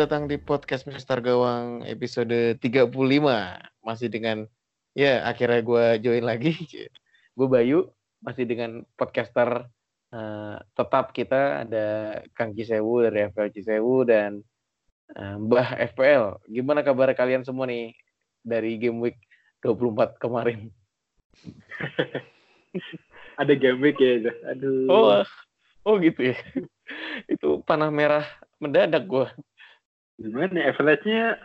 datang di podcast Mister Gawang episode 35. Masih dengan ya akhirnya gue join lagi. gue Bayu masih dengan podcaster uh, tetap kita ada Kang Cisewu dari FPL Cisewu dan uh, Mbah FPL. Gimana kabar kalian semua nih dari game week 24 kemarin? ada game week ya, aduh. Oh, oh gitu ya. Itu panah merah mendadak gue. Gimana average-nya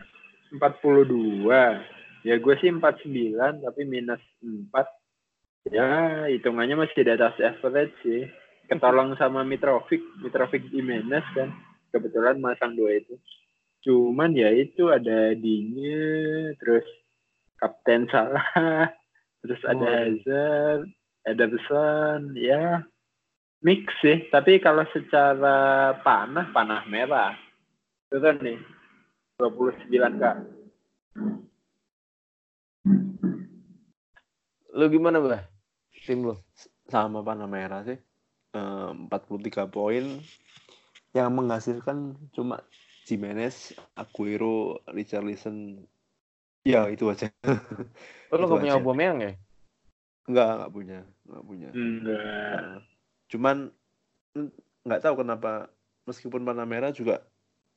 42. Ya gue sih 49 tapi minus 4. Ya hitungannya masih di atas average sih. Ketolong sama Mitrovic, Mitrovic di minus kan. Kebetulan masang dua itu. Cuman ya itu ada Dinya, terus Kapten Salah, terus oh. ada Hazard, ada Beson, ya mix sih. Tapi kalau secara panah, panah merah Turun nih. 29 kak. Lu gimana, Bah? Tim lu? Sama panah merah sih. Eh, empat puluh tiga poin yang menghasilkan cuma Jimenez, Aguero, Richarlison. Ya, itu aja. Oh, lu gak punya Aubameyang ya? Enggak, enggak punya. Enggak punya. Enggak. Cuman nggak tahu kenapa meskipun panah merah juga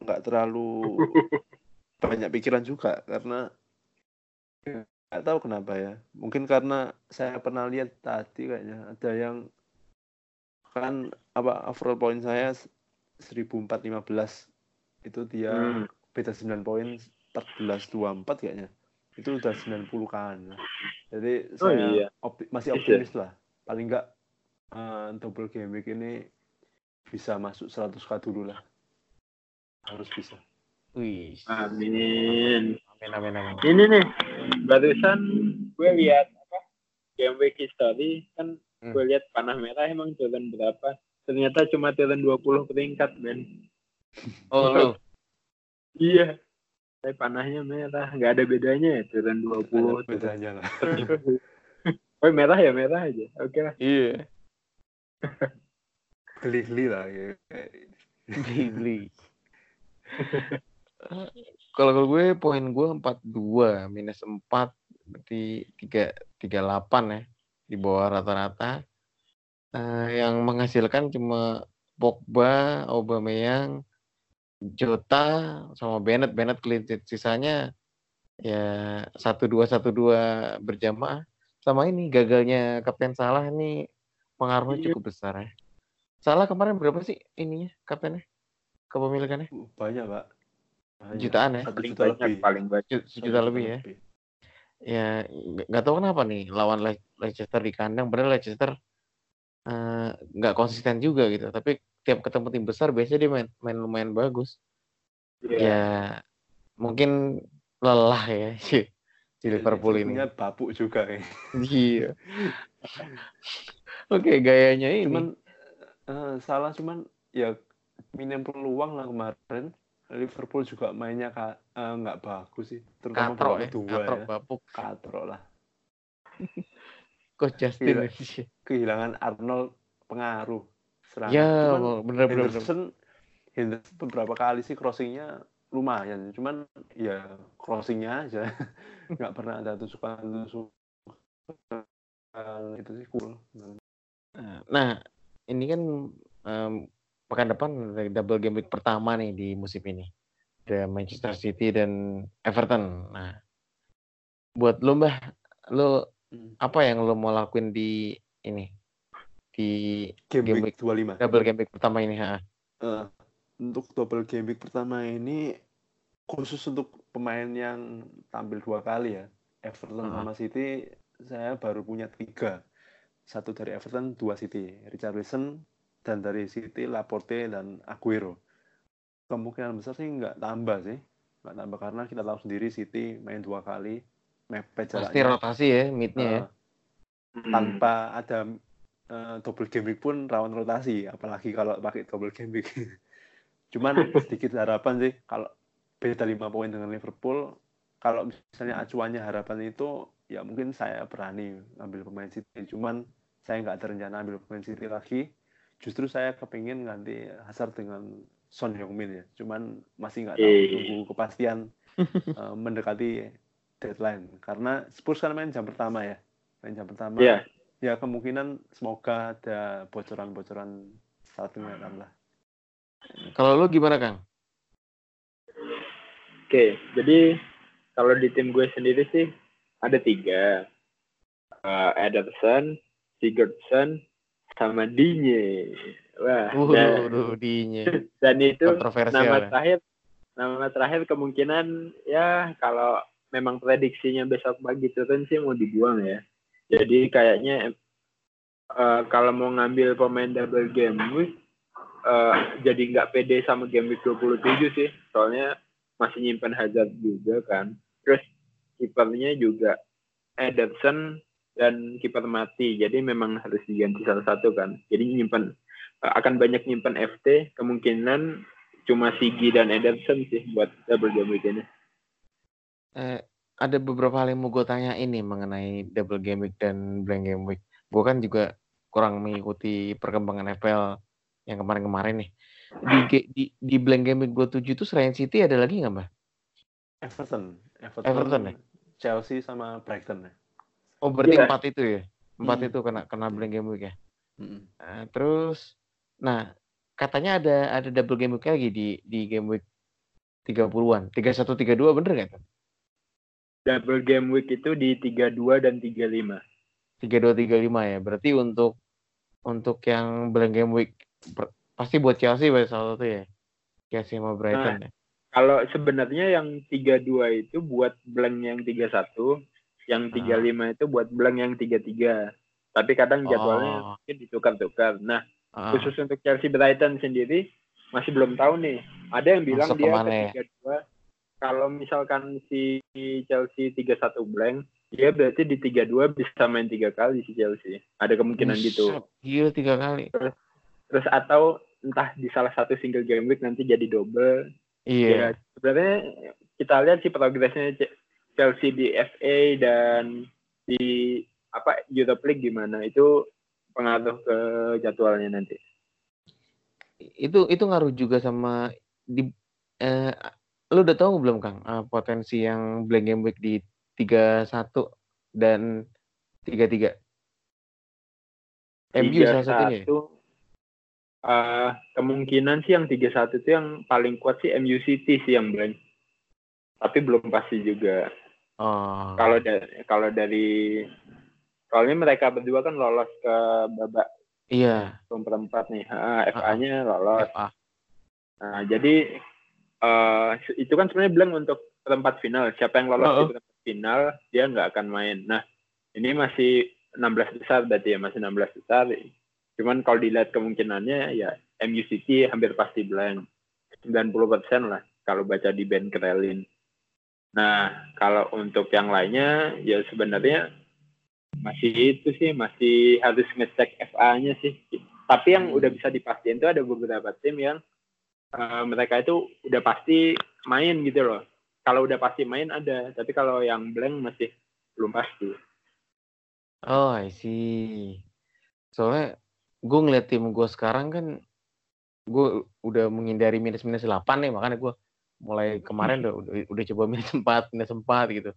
nggak terlalu banyak pikiran juga karena nggak tahu kenapa ya mungkin karena saya pernah lihat tadi kayaknya ada yang kan apa overall point saya 1415 itu dia hmm. beda 9 poin 1424 kayaknya itu udah 90 kan jadi oh, saya iya. opti masih iya. optimis lah paling enggak uh, double game week ini bisa masuk 100k dulu lah harus bisa. Wih. Amin. Amin amin amin. Ini nih barusan gue lihat apa game week history kan hmm. gue lihat panah merah emang turun berapa? Ternyata cuma turun 20 peringkat, Ben. Oh, lo. iya. Tapi panahnya merah, nggak ada bedanya ya turun 20. Ada bedanya lah. oh, merah ya merah aja. Oke okay lah. Iya. Geli-geli lah ya. Geli-geli. Kalau gue poin gue 42 minus 4 berarti 3 38 ya di bawah rata-rata. Uh, yang menghasilkan cuma Pogba, Aubameyang, Jota sama Bennett. Bennett clean Sisanya ya satu dua satu dua berjamaah. Sama ini gagalnya Kapten Salah ini pengaruhnya iya. cukup besar ya. Salah kemarin berapa sih ininya kaptennya? Kepemilikannya? Banyak, Pak. Banyak. Jutaan ya? Satu juta lebih. Paling banyak. Sejuta lebih ya? Ya, nggak tahu kenapa nih lawan Leicester di kandang. Padahal Leicester eh, nggak uh, konsisten juga gitu. Tapi tiap ketemu tim besar biasanya dia main, main lumayan bagus. Yeah. Ya, mungkin lelah ya si, si Liverpool ini. babuk juga ya. Iya. Oke, okay, gayanya ini. Cuman uh, salah cuman ya minim peluang lah kemarin. Liverpool juga mainnya eh, nggak uh, bagus sih, terutama katro, ya. dua katro, ya. Bapuk. Katro lah. Coach Justin kehilangan Arnold pengaruh serangan. Ya, bener. Henderson, Henderson beberapa kali sih crossingnya lumayan, cuman ya crossingnya aja nggak pernah ada tusukan tusukan itu sih cool. Nah, ini kan um, pekan depan double game week pertama nih di musim ini. Ada Manchester City dan Everton. Nah, buat lo Mbah, lo hmm. apa yang lo mau lakuin di ini? Di game, game week, week 25. Double game week pertama ini, ha. Uh, untuk double game week pertama ini khusus untuk pemain yang tampil dua kali ya. Everton uh -huh. sama City saya baru punya tiga. Satu dari Everton, dua City. Richard Wilson, dan dari City, Laporte dan Aguero. Kemungkinan besar sih nggak tambah sih, nggak tambah karena kita tahu sendiri City main dua kali, mepet jaraknya. Pasti rotasi ya midnya uh, ya. Tanpa ada uh, double game week pun rawan rotasi, apalagi kalau pakai double game week. Cuman sedikit harapan sih kalau beda lima poin dengan Liverpool, kalau misalnya acuannya harapan itu ya mungkin saya berani ambil pemain City. Cuman saya nggak ada rencana ambil pemain City lagi justru saya kepingin ganti Hazard dengan Son Heung-min ya. Cuman masih nggak tahu Eh. tunggu kepastian eh, mendekati deadline. Karena Spurs kan main jam pertama ya. Main jam pertama. Iya. Ya kemungkinan semoga ada bocoran-bocoran starting lineup lah. Kalau lu gimana Kang? Oke, jadi kalau di tim gue sendiri sih ada tiga. Eh, Ederson, Sigurdsson, sama Dinye. Wah, dan, Waduh, dinya dan itu nama ya. terakhir nama terakhir kemungkinan ya kalau memang prediksinya besok pagi turun sih mau dibuang ya jadi kayaknya eh, kalau mau ngambil pemain double game week eh, jadi nggak pede sama game week 27 sih soalnya masih nyimpan Hazard juga kan terus kipernya juga Ederson dan kiper mati jadi memang harus diganti salah satu kan jadi nyimpan eh, akan banyak nyimpan FT kemungkinan cuma Sigi dan Ederson sih buat double game week ini Eh, ada beberapa hal yang mau gue tanya ini mengenai double game week dan blank game week. Gue kan juga kurang mengikuti perkembangan FPL yang kemarin-kemarin nih. Di, di, di blank game week 27 itu selain City ada lagi nggak, Mbak? Everton. Everton, Everton ya? Chelsea sama Brighton ya. Oh, berarti Iya. empat itu ya? Empat Hmm. itu kena kena blank game week ya? Mm-mm. Eh, terus, nah katanya ada ada double game week lagi di di game week 30-an. 31 32 bener nggak tuh? double game week itu di 32 dan 35 32 35 ya. Berarti untuk untuk yang blank game week per- pasti buat Chelsea berarti salah satu ya. Chelsea sama Brighton ya. kalau sebenarnya yang 32 itu buat blank yang 31 yang 35 itu buat blank yang 33 tapi kadang jadwalnya Oh. mungkin ditukar-tukar. Nah Ah, khusus untuk Chelsea Brighton sendiri masih belum tahu nih. Ada yang bilang Masuk dia ke mana ya? ke 32 kalau misalkan si Chelsea 31 blank dia berarti di 32 bisa main tiga kali si Chelsea. Ada kemungkinan gitu. Buset, Gila tiga kali. terus atau entah di salah satu single game week nanti jadi double. Iya. ya sebenarnya kita lihat sih progresnya Chelsea di FA dan di apa Europe League gimana itu pengaruh ke jadwalnya nanti Itu itu ngaruh juga sama di eh, lu udah tahu belum Kang eh, potensi yang blank game week di 31 dan 33? MU salah satunya. ya? 31 eh, kemungkinan sih yang 31 itu yang paling kuat sih MU City sih yang blank tapi belum pasti juga Oh. kalau dari kalau dari soalnya mereka berdua kan lolos ke babak Iya, perempat nih FA-nya lolos FA. Nah, jadi eh itu kan sebenarnya blank untuk perempat final. Siapa yang lolos Heeh. di perempat final, dia nggak akan main. Nah, ini masih 16 besar berarti ya, masih 16 besar. Cuman kalau dilihat kemungkinannya ya MU City hampir pasti blank. 90% lah kalau baca di Ben Krelin. Nah, kalau untuk yang lainnya ya sebenarnya masih itu sih, masih harus ngecek FA-nya sih. Tapi yang udah bisa dipastikan itu ada beberapa tim yang eh, mereka itu udah pasti main gitu loh. Kalau udah pasti main ada, tapi kalau yang blank masih belum pasti. Oh, I see. Soalnya gue ngeliat tim gue sekarang kan gue udah menghindari minus minus 8 nih makanya gue mulai kemarin udah, udah udah coba minus 4 minus 4 gitu.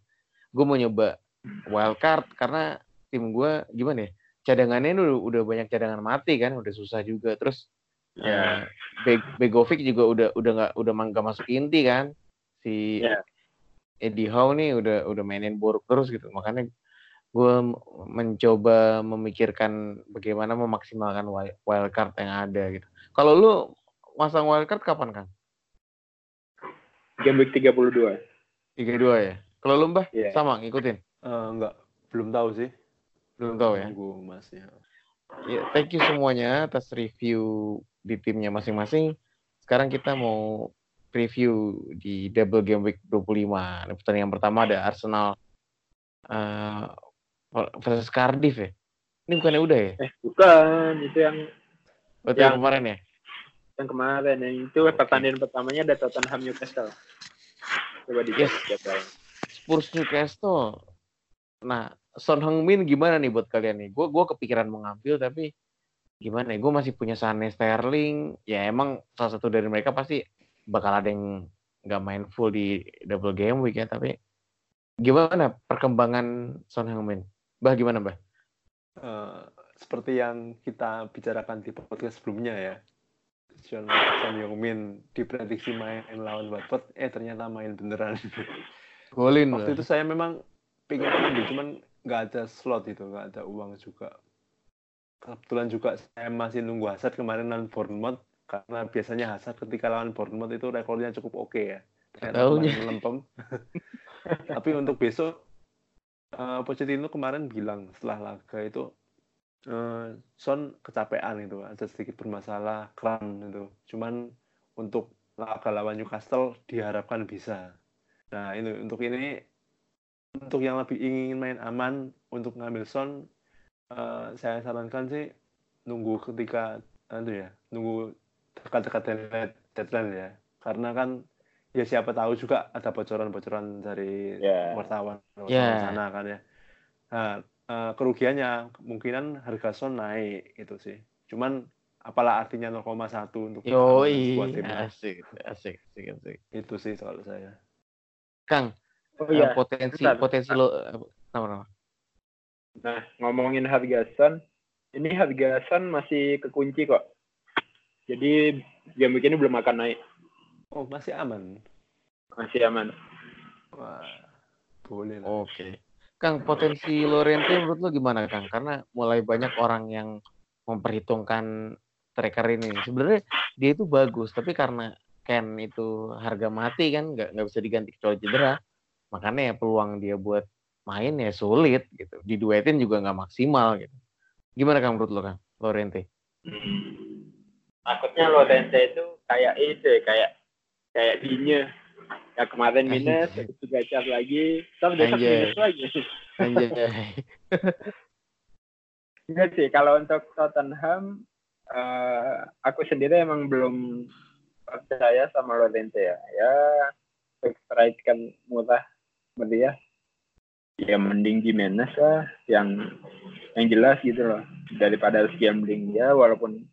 Gue mau nyoba wildcard karena tim gue gimana ya cadangannya udah, udah banyak cadangan mati kan udah susah juga. Terus Ya. eh, Be- Begovic juga udah udah nggak udah nggak masuk inti kan. Si Ya. Eddie Howe nih udah udah mainin buruk terus gitu. Makanya gue mencoba memikirkan bagaimana memaksimalkan wi- wildcard yang ada gitu. Kalau lu masang wildcard kapan kan Game week 32. tiga dua ya kalau lu mbah Iya. sama ngikutin Eh, enggak, belum tahu sih. belum tahu ya Tunggu Mas ya. Ya, thank you semuanya atas review di timnya masing-masing. Sekarang kita mau preview di double game week 25. Ini pertandingan pertama ada Arsenal eh, versus Cardiff ya. Ini bukannya udah ya? Eh, bukan. Itu yang Berarti yang Yang- kemarin ya? Yang kemarin. Yang itu pertandingan pertamanya ada Tottenham Newcastle. Coba dicek Yes. Spurs Newcastle. Nah, Son Heung-min gimana nih buat kalian nih? Gue gua kepikiran mau ngambil tapi gimana ya? Gue masih punya Sane Sterling. Ya emang salah satu dari mereka pasti bakal ada yang nggak main full di double game week ya. Tapi gimana perkembangan Son Heung-min? Bah gimana bah? Uh, seperti yang kita bicarakan di podcast sebelumnya ya. Son, Son Heung-min diprediksi main lawan Watford, eh ternyata main beneran. Golin. Waktu itu saya memang pengen ambil, cuman nggak ada slot itu, nggak ada uang juga. Kebetulan juga saya masih nunggu Hazard kemarin lawan Bournemouth, karena biasanya Hazard ketika lawan Bournemouth itu rekornya cukup oke okay ya. Ternyata melempem. Tapi untuk besok, uh, Pochettino kemarin bilang setelah laga itu, uh, Son kecapean itu, ada sedikit bermasalah, kram itu. Cuman untuk laga lawan Newcastle diharapkan bisa. Nah, ini untuk ini untuk yang lebih ingin main aman untuk ngambil son uh, saya sarankan sih nunggu ketika itu ya, nunggu dekat-dekat deadline, deadline ya. Karena kan ya siapa tahu juga ada bocoran-bocoran dari yeah. wartawan yeah. sana kan ya. Nah, uh, kerugiannya kemungkinan harga son naik itu sih. Cuman apalah artinya 0,1 untuk Yo, asik, asik, asik, asik. Itu sih soal saya. Kang, oh, iya. potensi Bentar. potensi lo apa nama? Nah, ngomongin harga Sun, ini harga Sun masih kekunci kok. Jadi game begini belum akan naik. Oh, masih aman. Masih aman. Wah, boleh Oke. Okay. Kang, potensi Lorente menurut lo gimana, Kang? Karena mulai banyak orang yang memperhitungkan tracker ini. Sebenarnya dia itu bagus, tapi karena Ken itu harga mati kan nggak nggak bisa diganti kecuali cedera makanya ya peluang dia buat main ya sulit gitu diduetin juga nggak maksimal gitu gimana kang menurut lo kang Lorente hmm. takutnya Lorente itu kayak itu ya, kayak kayak Dinya ya kemarin minus itu gacor lagi. Tapi besok minus lagi. Anjay Enggak sih kalau untuk Tottenham uh, aku sendiri emang belum percaya sama Lorente ya. Ya strike kan murah meriah ya mending Jimenez lah yang yang jelas gitu loh. Daripada harus gambling ya walaupun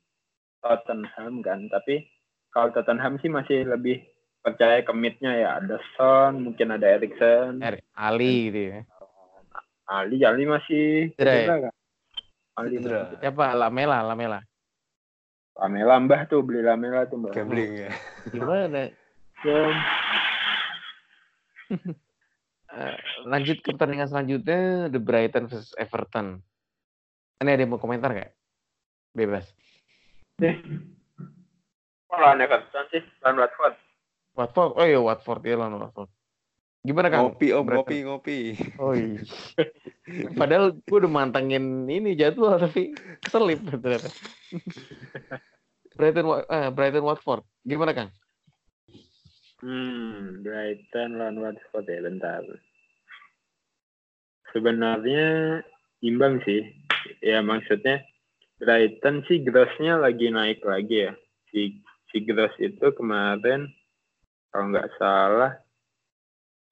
Tottenham kan. Tapi kalau Tottenham sih masih lebih percaya kemitnya ya ada Son mungkin ada Erikson er, Ali gitu ya Ali Ali masih cedera ya? Ali siapa Lamela Lamela Lamela mbah tuh beli Lamela tuh mbah. Gambling ya. Gimana? Ya. lanjut ke pertandingan selanjutnya The Brighton versus Everton. Ini ada yang mau komentar nggak? Bebas. Oh, lawan Everton sih, lawan Watford. Watford, oh iya Watford ya lawan Watford. Gimana kan? Ngopi om, ngopi, ngopi. Oh iya. Padahal gue udah mantengin ini jadwal tapi keselip ternyata. Brighton, uh, Brighton Watford. Gimana Kang? Hmm, Brighton lawan Watford ya bentar. Sebenarnya imbang sih. Ya maksudnya Brighton sih grossnya lagi naik lagi ya. Si si gross itu kemarin kalau nggak salah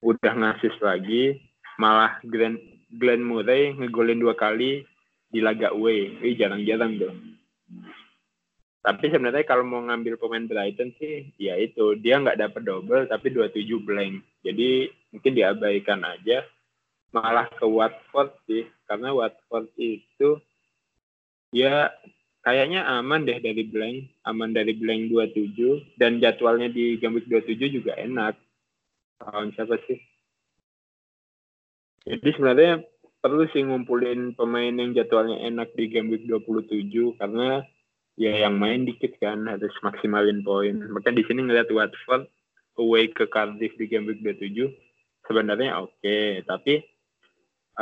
udah ngasis lagi malah Glenn Glenn Murray ngegolin dua kali di laga away. Ini jarang-jarang tuh. Tapi sebenarnya kalau mau ngambil pemain Brighton sih, ya itu dia nggak dapat double tapi 27 blank. Jadi mungkin diabaikan aja. Malah ke Watford sih, karena Watford itu ya kayaknya aman deh dari blank, aman dari blank 27 dan jadwalnya di game week 27 juga enak. Tahun siapa sih? Jadi sebenarnya perlu sih ngumpulin pemain yang jadwalnya enak di game week 27 karena ya yang main dikit kan harus maksimalin poin. Makanya di sini ngeliat Watford away ke Cardiff di game week 27 sebenarnya oke, okay. tapi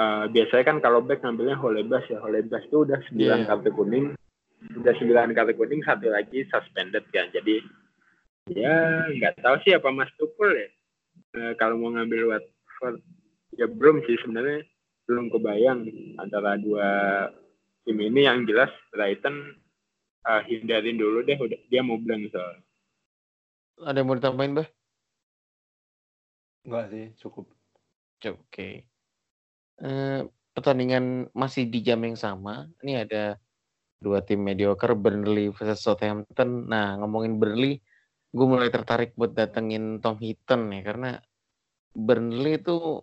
uh, biasanya kan kalau back ngambilnya Holebas ya. Holebas itu udah 9 yeah. kartu kuning. Udah 9 kartu kuning satu lagi suspended kan. Jadi ya nggak tahu sih apa Mas Tukul ya. Uh, kalau mau ngambil Watford ya belum sih sebenarnya. Belum kebayang antara dua tim ini. Yang jelas Brighton uh, hindarin dulu deh. Udah dia mau bilang soal ada yang mau ditambahin bah enggak sih cukup. Oke. Okay. uh, pertandingan masih di jam yang sama. Ini ada dua tim mediocre Burnley versus Southampton. Nah ngomongin Burnley, gue mulai tertarik buat datengin Tom Heaton ya karena Burnley itu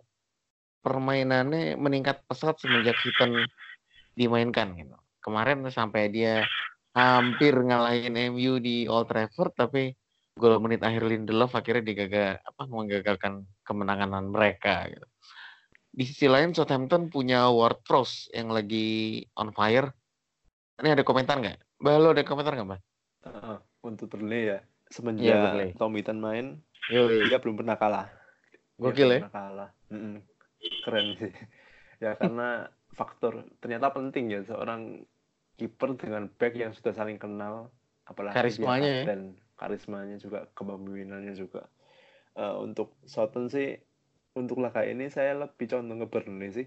permainannya meningkat pesat semenjak Heaton dimainkan gitu. Kemarin sampai dia hampir ngalahin MU di Old Trafford tapi gol menit akhir Lindelof akhirnya digagal apa menggagalkan kemenangan mereka gitu. Di sisi lain Southampton punya Ward Prowse yang lagi on fire. Ini ada komentar nggak? Mbak, lo ada komentar nggak, Mbak? Uh, untuk Burnley ya, semenjak Iya, Burnley. Tom main, Yoi. dia belum pernah kalah. Gokil belum ya? pernah kalah. Mm-mm. Keren sih. ya karena faktor ternyata penting ya seorang kiper dengan back yang sudah saling kenal, apalagi Karismanya ya. kapten, karismanya juga, kepemimpinannya juga. Eh, untuk Southampton sih, untuk laga ini saya lebih condong ke Burnley sih.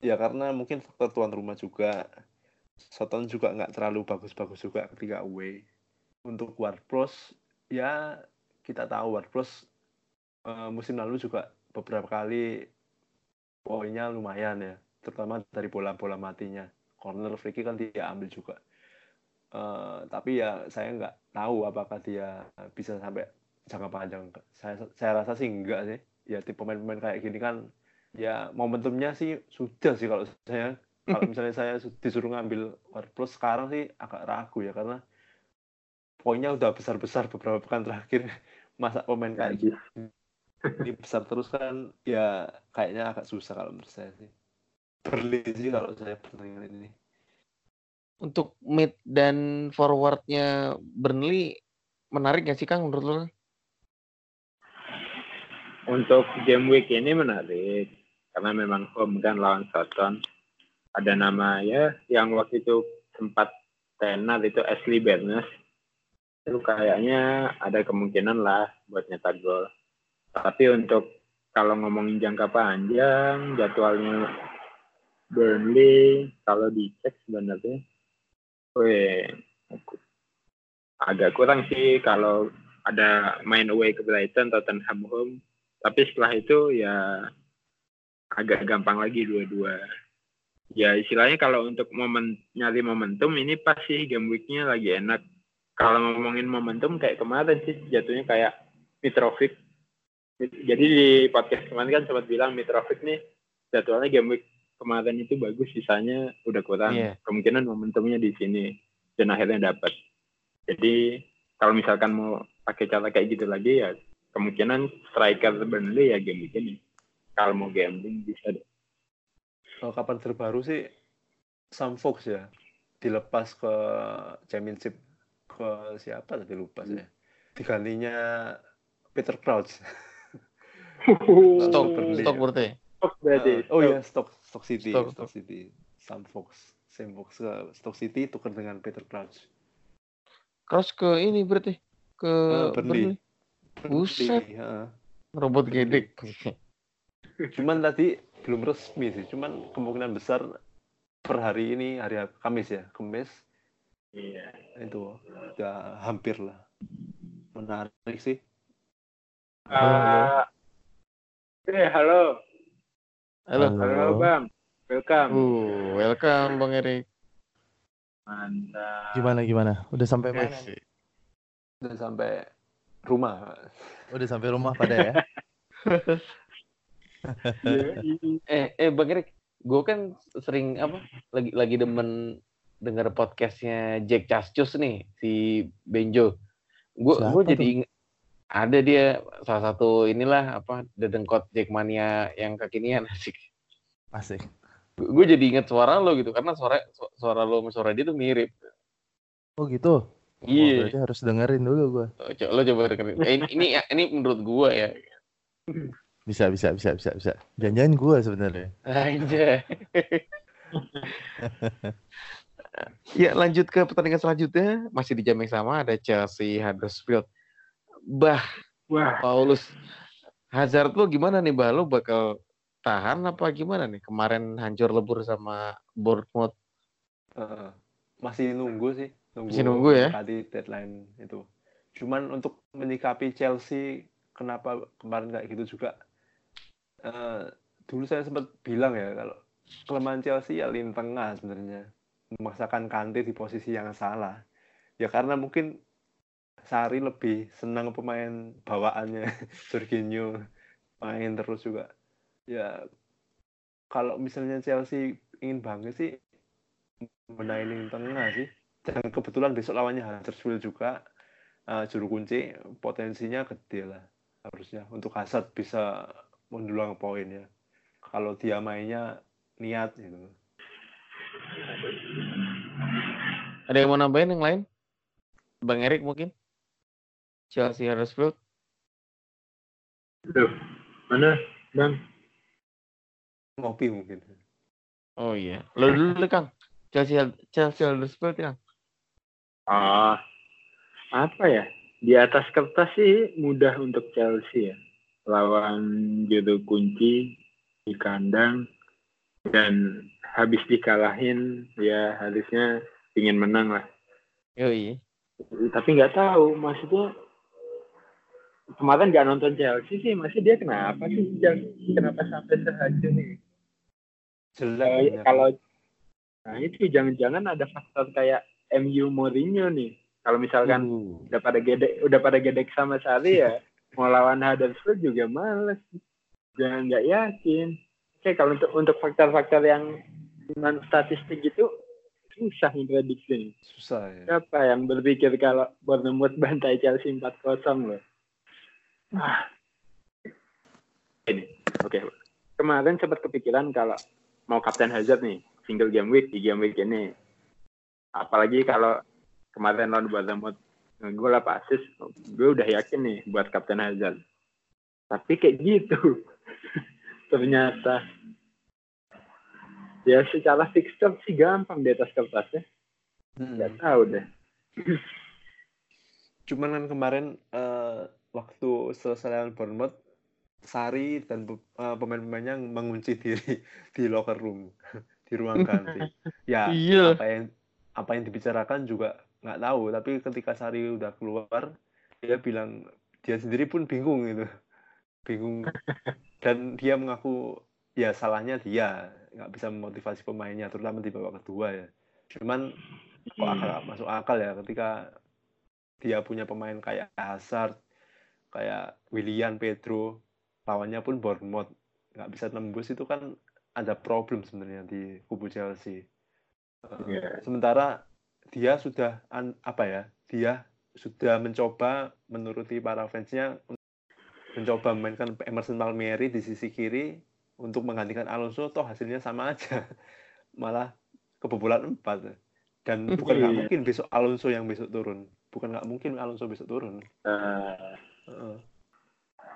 Ya karena mungkin faktor tuan rumah juga. Southampton juga nggak terlalu bagus-bagus juga ketika away. Untuk Ward-Prowse, ya kita tahu Ward-Prowse eh, musim lalu juga beberapa kali poinnya lumayan ya, terutama dari bola-bola matinya. Corner free kan dia ambil juga. Eh, tapi ya saya nggak tahu apakah dia bisa sampai jangka panjang. Saya saya rasa sih enggak sih. Ya tipe pemain-pemain kayak gini kan ya momentumnya sih sudah sih kalau saya kalau misalnya saya su- disuruh ngambil Ward Plus sekarang sih agak ragu ya karena poinnya udah besar-besar beberapa pekan terakhir masa pemain kayak gitu. ini besar terus kan ya kayaknya agak susah kalau menurut saya sih sih kalau saya pertandingan ini Untuk mid dan forwardnya Burnley menarik nggak sih Kang menurut lo? Untuk game week ini menarik karena memang home kan lawan Southampton. Ada nama ya yang waktu itu sempat tenar itu Ashley Barnes. Itu kayaknya ada kemungkinan lah buat nyetak gol. Tapi untuk kalau ngomongin jangka panjang, jadwalnya Burnley kalau dicek sebenarnya, weh, agak kurang sih kalau ada main away ke Brighton, Tottenham home, tapi setelah itu ya agak gampang lagi dua-dua. Ya istilahnya kalau untuk momen nyari momentum ini pasti game weeknya lagi enak. Kalau ngomongin momentum kayak kemarin sih jatuhnya kayak Mitrovic. Jadi di podcast kemarin kan sempat bilang Mitrovic nih jadwalnya game week kemarin itu bagus, sisanya udah kurang. Iya. Kemungkinan momentumnya di sini dan akhirnya dapat. Jadi kalau misalkan mau pakai cara kayak gitu lagi ya kemungkinan striker Burnley ya game week ini. Kalau mau gambling bisa deh. Kalau kapan terbaru sih Sam Fox ya dilepas ke championship ke siapa tadi lupa saya digantinya Peter Crouch Stok, Burnley stok ya. berarti. Stok berarti. Oh iya Stock Stock City Stoke, Stock City Sam Fox Sam Fox ke Stock City tukar dengan Peter Crouch Cross ke ini berarti ke Eh, Burnley. Burnley. Buset. Burnley. Robot gedek. cuman tadi belum resmi sih cuman kemungkinan besar per hari ini hari Kamis ya Kamis Iya. itu udah hampir lah menarik sih Ah, eh halo. Halo. halo, Bang. Welcome. Uh, welcome Bang Erik. Mantap. Gimana gimana? Udah sampai mana? Udah sampai rumah Udah sampai rumah pada ya? Eh, eh Bang Erik, gue kan sering apa? Lagi lagi demen denger podcastnya Jack Cascus nih, si Benjo. Gue gue jadi inget ada dia salah satu inilah apa dedengkot Jackmania yang kekinian asik. Asik. Gue jadi inget suara lo gitu karena suara su- suara lo sama suara dia tuh mirip. Oh gitu. Iya. berarti harus dengerin dulu gua. Oh, lo coba dengerin. Eh, ini ini menurut gue ya. Bisa bisa bisa bisa bisa. Jangan-jangan gua sebenarnya. Aja. ya lanjut ke pertandingan selanjutnya masih di jam yang sama ada Chelsea Huddersfield. Bah Wah, Paulus Hazard lo gimana nih bah lo bakal tahan apa gimana nih kemarin hancur lebur sama Bournemouth Eh, masih nunggu sih nunggu, Masih nunggu ya? tadi deadline itu cuman untuk menyikapi Chelsea kenapa kemarin kayak gitu juga eh, dulu saya sempat bilang ya kalau kelemahan Chelsea ya lini tengah sebenarnya memaksakan Kante di posisi yang salah. Ya karena mungkin Sari lebih senang pemain bawaannya Jorginho main terus juga. Ya kalau misalnya Chelsea ingin banget sih menaik tengah sih. Dan kebetulan besok lawannya Huddersfield juga uh, juru kunci potensinya gede lah harusnya untuk Hazard bisa mendulang poin ya. Kalau dia mainnya niat gitu. Ada yang mau nambahin yang lain? Bang Erik mungkin? Chelsea Huddersfield? Duh, mana, Bang? Ngopi mungkin. Oh iya. Lo dulu Kang. Chelsea Chelsea Huddersfield Kang. Ah, apa ya? Di atas kertas sih mudah untuk Chelsea ya. Lawan judul kunci di kandang dan habis dikalahin ya harusnya ingin menang lah. Yoi. Tapi nggak tahu maksudnya kemarin nggak nonton Chelsea sih masih dia kenapa sih Chelsea kenapa sampai sehancur nih? Jelek. Eh, kalau nah itu jangan-jangan ada faktor kayak MU Mourinho nih. Kalau misalkan Uh, udah pada gedek udah pada gedek sama Sari ya mau lawan Huddersfield juga males. Jangan nggak yakin. Oke kalau untuk untuk faktor-faktor yang non statistik gitu susah memprediksi susah ya. siapa yang berpikir kalau Bournemouth bantai Chelsea 4-0 loh? Ah. ini oke. Kemarin sempat kepikiran kalau mau Kapten Hazard nih single game week di game week ini. Apalagi kalau kemarin lawan Bournemouth gue lah pasis gue udah yakin nih buat Kapten Hazard tapi kayak gitu ternyata ya secara fixture sih gampang di atas kertasnya Hmm. nggak tahu deh Cuman kan kemarin eh, waktu selesai lawan Bournemouth, Sari dan eh, pemain-pemainnya mengunci diri di locker room, di ruang ganti. Ya, Iya. apa yang apa yang dibicarakan juga nggak tahu. Tapi ketika Sari udah keluar, dia bilang dia sendiri pun bingung gitu, bingung. Dan dia mengaku ya salahnya dia nggak bisa memotivasi pemainnya, terutama di babak kedua ya. Cuman kok akal masuk akal ya ketika dia punya pemain kayak Hazard, kayak Willian, Pedro, lawannya pun Bournemouth nggak bisa tembus itu kan ada problem sebenarnya di kubu Chelsea. Eh, Iya. Sementara dia sudah apa ya? Dia sudah mencoba menuruti para fansnya mencoba memainkan Emerson Palmieri di sisi kiri untuk menggantikan Alonso toh hasilnya sama aja malah kebobolan empat dan bukan nggak Iya. mungkin besok Alonso yang besok turun bukan nggak mungkin Alonso besok turun Eh, Heeh.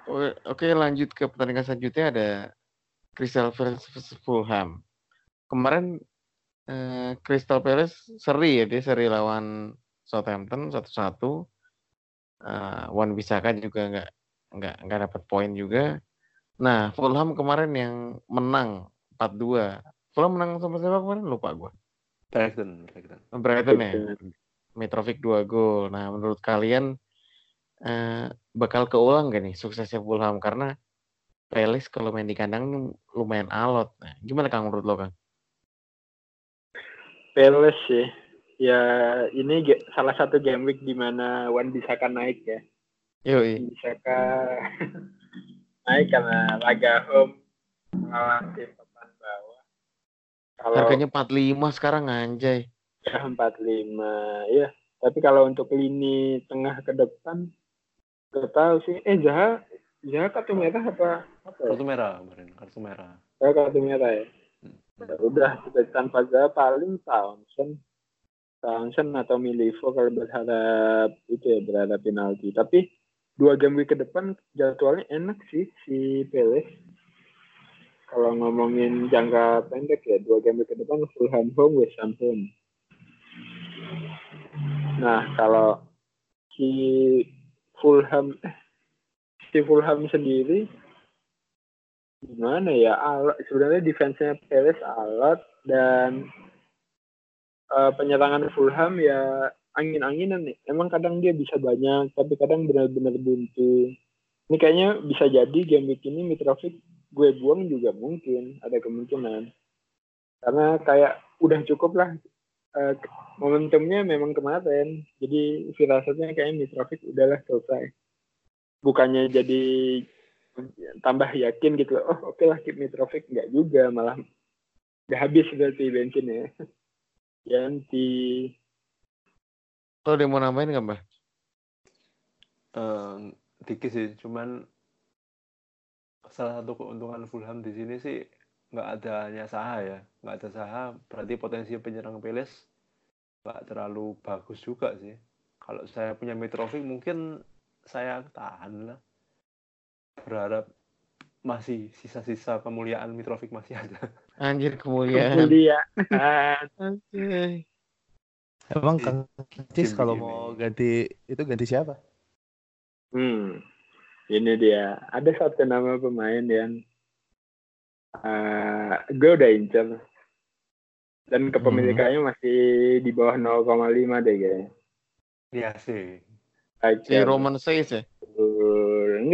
Oke, oke, lanjut ke pertandingan selanjutnya ada Crystal versus Fulham. Kemarin eh, Crystal Palace seri ya dia seri lawan Southampton satu-satu. Eh, Wan Bisaka juga nggak nggak nggak dapat poin juga. Nah Fulham kemarin yang menang 4-2. Fulham menang sama siapa kemarin lupa gue. Brighton Brighton Brighton ya. Mitrovic 2 gol. Nah, menurut kalian eh, bakal keulang gak nih suksesnya Fulham karena Palace kalau main di kandang lumayan alot. Nah, gimana Kang menurut lo Kang? Palace sih. Ya ini ge- salah satu game week di mana Wan Bisaka naik ya. Yoi. Bisaka naik karena laga home melawan tim papan bawah. Kalau Harganya 45 sekarang anjay. ya 45 ya tapi kalau untuk lini tengah ke depan gak tahu sih. Eh Zaha Zaha kartu merah apa? Apa ya? kartu merah kemarin kartu merah. Oh, kartu merah ya Ya udah kita tanpa Zaha paling Townsend. Townsend atau Milivo kalau berharap itu ya berharap penalti. Tapi dua game week ke depan jadwalnya enak sih si Palace kalau ngomongin jangka pendek ya dua game week ke depan Fulham home West Ham home. Nah kalau si Fulham eh, si Fulham sendiri gimana ya alat sebenarnya defense-nya Palace alat dan eh, penyerangan Fulham ya angin-anginan nih emang kadang dia bisa banyak tapi kadang benar-benar buntu ini kayaknya bisa jadi game week ini Mitrovic gue buang juga mungkin ada kemungkinan karena kayak udah cukup lah eh, momentumnya memang kemarin. Jadi firasatnya kayak Mitrovic udahlah selesai. Bukannya jadi tambah yakin gitu. Oh oke lah keep Mitrovic nggak juga malah udah habis berarti bensinnya. Ganti ada yang mau nambahin nggak, Mbak? Eh, dikit sih, cuman salah satu keuntungan Fulham di sini sih nggak adanya Saha ya, nggak ada Saha berarti potensi penyerang Peles nggak terlalu bagus juga sih. Kalau saya punya Mitrovic mungkin saya tahan lah. Berharap masih sisa-sisa kemuliaan Mitrovic masih ada. Anjir kemuliaan. kemuliaan. Anjir. Emang Kang Cis kalau mau ganti itu ganti siapa? Hmm, ini dia. Ada satu nama pemain yang eh gue udah incer. Dan kepemilikannya masih di bawah 0,5 deh kayaknya. Iya sih, Si Roman Says ya?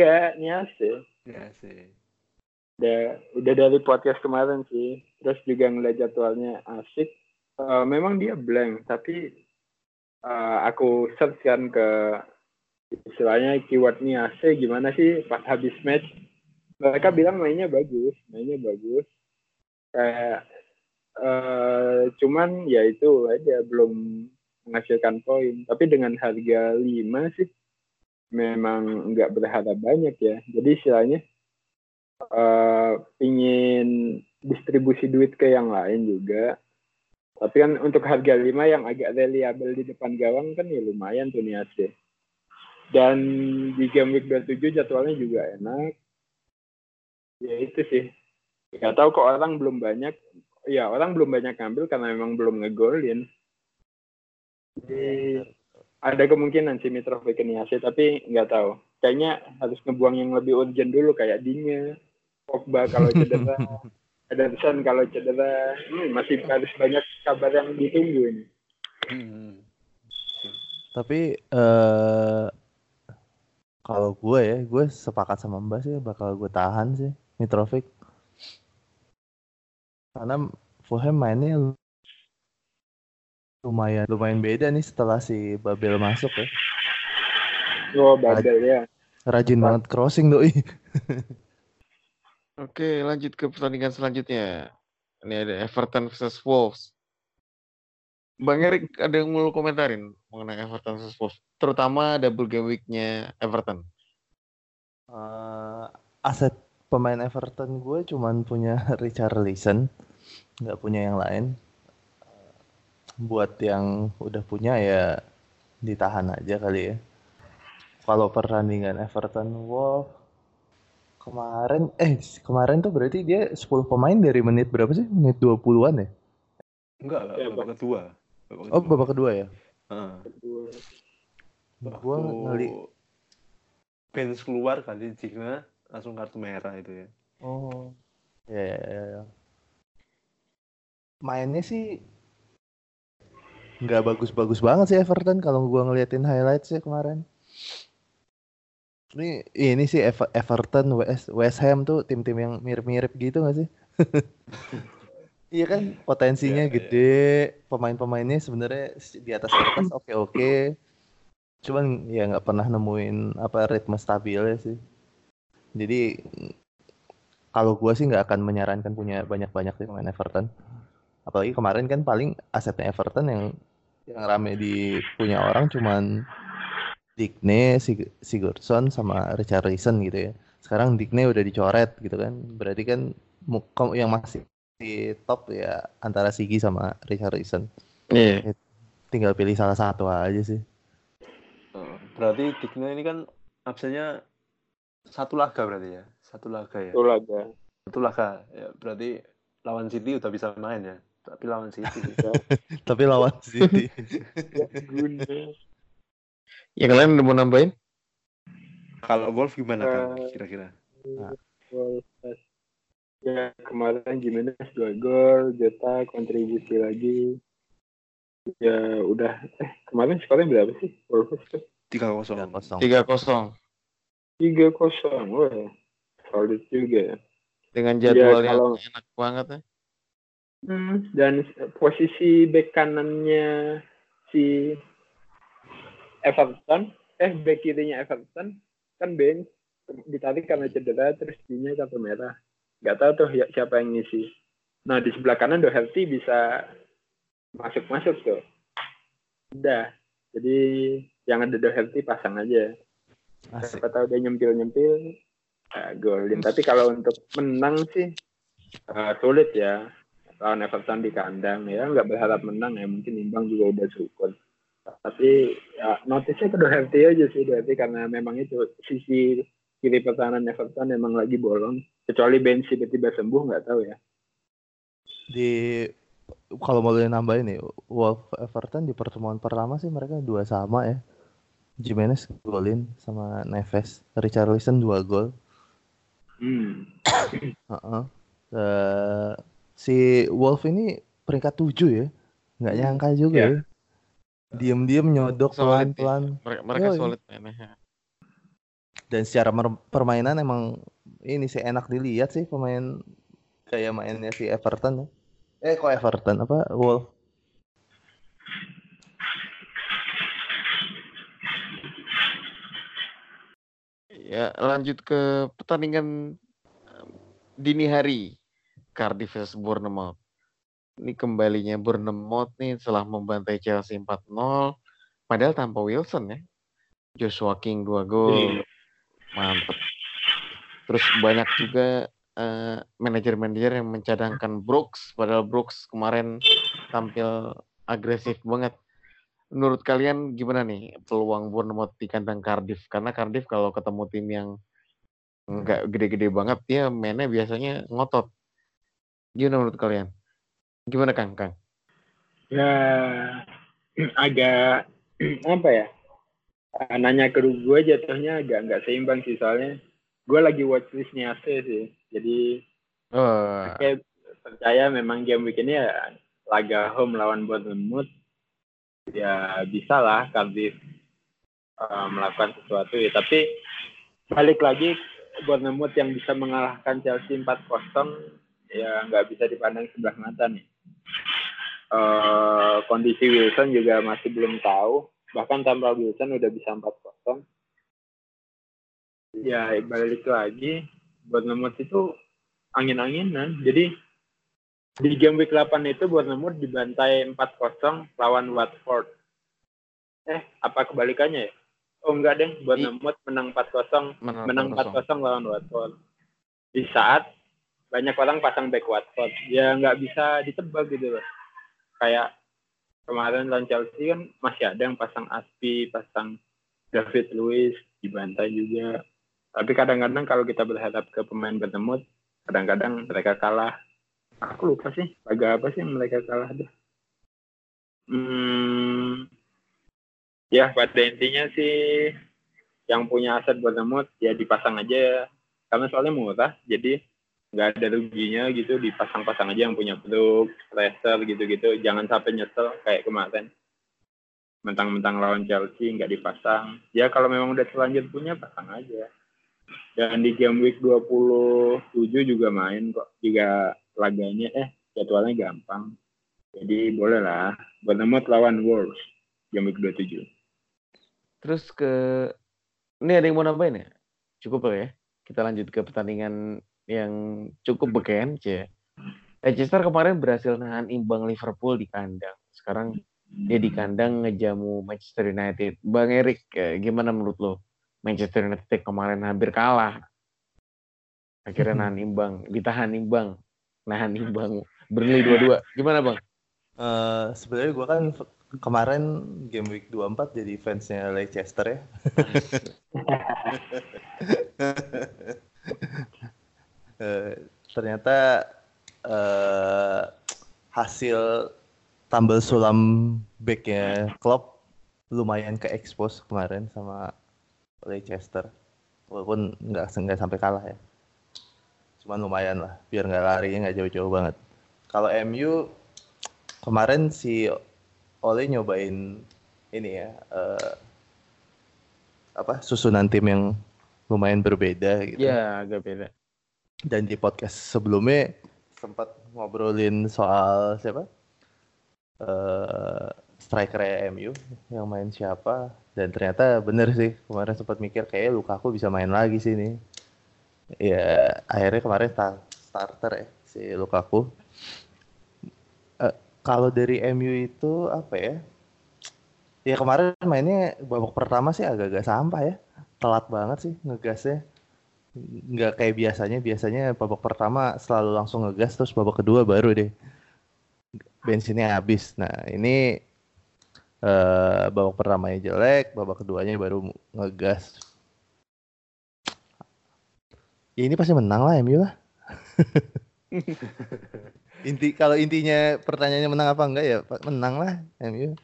Uh, enggak, Niase. iya sih. Udah, udah dari podcast kemarin sih. Terus juga ngeliat jadwalnya asik. Eh, memang dia blank, tapi eh, aku search kan ke istilahnya keyword Niase gimana sih pas habis match. Mereka bilang mainnya bagus, mainnya bagus. Kayak eh cuman ya itu aja belum menghasilkan poin. Tapi dengan harga 5 sih memang nggak berharap banyak ya. Jadi istilahnya eh pingin distribusi duit ke yang lain juga. Tapi kan untuk harga 5 yang agak reliable di depan gawang kan ya lumayan tuh Niase. Dan di game week 27 jadwalnya juga enak. Ya itu sih. Gak tahu kok orang belum banyak. Ya orang belum banyak ngambil karena memang belum ngegolin. Jadi ada kemungkinan sih Mitrovic ke Niase tapi nggak tahu. Kayaknya harus ngebuang yang lebih urgent dulu kayak Dinya, Pogba kalau cedera, Ederson kalau cedera. Hmm, masih harus banyak kabar yang ditunggu ini. Hmm. Tapi eh kalau gue ya, gue sepakat sama Mbak sih bakal gue tahan sih Mitrovic. Karena Fulham mainnya lumayan lumayan beda nih setelah si Babel masuk ya. Oh, Babel ya. Rajin banget crossing doi. Oke, lanjut ke pertandingan selanjutnya. Ini ada Everton versus Wolves. Bang Erik ada yang mau komentarin mengenai Everton versus Wolves, terutama double game week-nya Everton. Eh, aset pemain Everton gue cuman punya Richarlison, nggak punya yang lain. Buat yang udah punya ya ditahan aja kali ya. Kalau pertandingan Everton Wolf kemarin eh kemarin tuh berarti dia 10 pemain dari menit berapa sih? Menit 20-an ya? Enggak, enggak, Ya, babak kedua. Babak Oh, kedua. babak kedua ya. Heeh. Gua Waktu ngeli Benz keluar kali Jigna langsung kartu merah itu ya. Oh. Ya, ya, ya, ya. Mainnya sih nggak bagus-bagus banget sih Everton kalau gua ngeliatin highlights ya kemarin. Ini ini sih Ever- Everton, West, West Ham tuh tim-tim yang mirip-mirip gitu nggak sih? Iya kan potensinya Iya, iya. gede, pemain-pemainnya sebenarnya di atas kertas oke-oke. Cuman ya nggak pernah nemuin apa ritme stabil ya sih. Jadi kalau gua sih nggak akan menyarankan punya banyak-banyak sih pemain Everton. Apalagi kemarin kan paling asetnya Everton yang yang rame di punya orang cuman Digne, Sig- Sigurdsson sama Richarlison gitu ya. Sekarang Digne udah dicoret gitu kan. Berarti kan yang masih di top ya antara Sigi sama Richarlison. Iya. Tinggal pilih salah satu aja sih. Oh, berarti Digna ini kan absennya satu laga berarti ya. Satu laga ya. Itu laga. Satu laga. Ya, berarti lawan City udah bisa main ya. Tapi lawan City. Tapi lawan City. Ya kalian udah mau nambahin? Kalau golf gimana kan Eh, kira-kira? Wolves. Ya kemarin gimana dua gol, Jota kontribusi lagi. Ya udah. Eh kemarin skornya berapa sih? Tuh? 3-0. 3-0. Tiga kosong Tiga kosong. Wah, solid juga ya. dengan Ya, jadwal yang kalau- enak banget ya. Hmm, dan posisi bek kanannya si Everton, eh bek kirinya Everton kan bench ditarik karena cedera terus dinya kartu merah. Gak tahu tuh ya, siapa yang ngisi. Nah di sebelah kanan Doherty bisa masuk-masuk tuh. Udah. Jadi yang ada Doherty pasang aja. Asik. Siapa tahu dia nyempil-nyempil uh, golin. Tapi kalau untuk menang sih uh, sulit ya. Lawan Everton di kandang ya nggak berharap menang ya mungkin imbang juga udah syukur. Tapi ya notisnya ke Doherty aja sih Doherty karena memang itu sisi kiri pertahanan Everton memang lagi bolong. Kecuali Ben tiba-tiba sembuh nggak tahu ya. Di kalau mau nambahin nih, Wolf Everton di pertemuan pertama sih mereka dua sama ya. Jimenez golin sama Neves, Richarlison dua gol. Hmm. Heeh. Eh, si Wolf ini peringkat tujuh ya, nggak nyangka juga Iya. ya. Diem-diem nyodok Solid ya. pelan-pelan. Mereka, mereka Yoi. solid mainnya. Dan secara permainan emang ini sih enak dilihat sih pemain kayak mainnya si Everton ya. Eh kok Everton apa Wolf? Ya, lanjut ke pertandingan em, dini hari Cardiff vs Bournemouth. Ini kembalinya Bournemouth nih setelah membantai Chelsea 4-0 padahal tanpa Wilson ya. Joshua King 2 gol. Mantep. Terus banyak juga eh, manajer-manajer yang mencadangkan Brooks padahal Brooks kemarin tampil agresif banget. Menurut kalian gimana nih peluang Bournemouth di kandang Cardiff? Karena Cardiff kalau ketemu tim yang nggak gede-gede banget, dia mainnya biasanya ngotot. Gimana menurut kalian? Gimana Kang? Kang? Ya agak apa ya? Eh, Nanya ke gue jatuhnya agak nggak seimbang sih soalnya gue lagi watchlistnya AC sih. Jadi kayak percaya memang game week ini ya laga home lawan Bournemouth ya bisa lah Cardiff eh, melakukan sesuatu ya tapi balik lagi Bournemouth yang bisa mengalahkan Chelsea 4-0 ya nggak bisa dipandang sebelah mata nih Eh, kondisi Wilson juga masih belum tahu bahkan tanpa Wilson udah bisa 4-0 ya balik lagi Bournemouth itu angin-anginan. Jadi di game week 8 itu Bournemouth dibantai 4-0 lawan Watford. Eh, apa kebalikannya ya? Oh enggak deh, Bournemouth menang 4-0, menang menang 4-0. 4-0 lawan Watford. Di saat banyak orang pasang back Watford, ya nggak bisa ditebak gitu loh. Kayak kemarin lawan Chelsea kan masih ada yang pasang Aspi, pasang David Luiz, dibantai juga. Tapi kadang-kadang kalau kita berhadap ke pemain Bournemouth, kadang-kadang mereka kalah. Aku lupa sih, laga apa sih mereka kalah deh. Hmm, ya pada intinya sih yang punya aset Bournemouth ya dipasang aja karena soalnya murah jadi nggak ada ruginya gitu dipasang-pasang aja yang punya Brooks, Fraser gitu-gitu. Jangan sampai nyesel kayak kemarin. Mentang-mentang lawan Chelsea nggak dipasang. Ya kalau memang udah terlanjur punya pasang aja. Dan di game week 27 juga main kok. Juga laganya eh jadwalnya gampang. Jadi boleh lah. Bournemouth lawan Wolves game week 27 Terus ke ini ada yang mau nambahin ya? Cukup lah ya. Kita lanjut ke pertandingan yang cukup beken, C. Leicester kemarin berhasil nahan imbang Liverpool di kandang. Sekarang dia di kandang ngejamu Manchester United. Bang Erik, eh, gimana menurut lo? Manchester United kemarin hampir kalah. Akhirnya nahan imbang, ditahan imbang, nahan imbang. Burnley dua-dua. Gimana bang? Eh sebenarnya gua kan kemarin game week 24 jadi fansnya Leicester ya. Eh, ternyata eh hasil tambal sulam backnya Klopp lumayan ke expose kemarin sama Leicester. Walaupun nggak nggak sampai kalah ya. Cuman lumayan lah, biar nggak larinya nggak jauh-jauh banget. Kalau MU kemarin si Ole nyobain ini ya eh, apa susunan tim yang lumayan berbeda gitu. Ya agak beda. Dan di podcast sebelumnya sempat ngobrolin soal siapa? Eh striker MU yang main siapa. Dan ternyata bener sih kemarin sempat mikir kayak Lukaku bisa main lagi sih nih ya akhirnya kemarin sta- starter ya si Lukaku. Eh, kalau dari MU itu apa ya? Ya kemarin mainnya babak pertama sih agak-agak sampah ya. Telat banget sih ngegasnya nggak kayak biasanya. Biasanya babak pertama selalu langsung ngegas terus babak kedua baru deh. Bensinnya habis. Nah ini eh babak pertamanya jelek babak keduanya baru ngegas. Ya ini pasti menang lah MU lah. Inti kalau intinya pertanyaannya menang apa enggak ya menang lah MU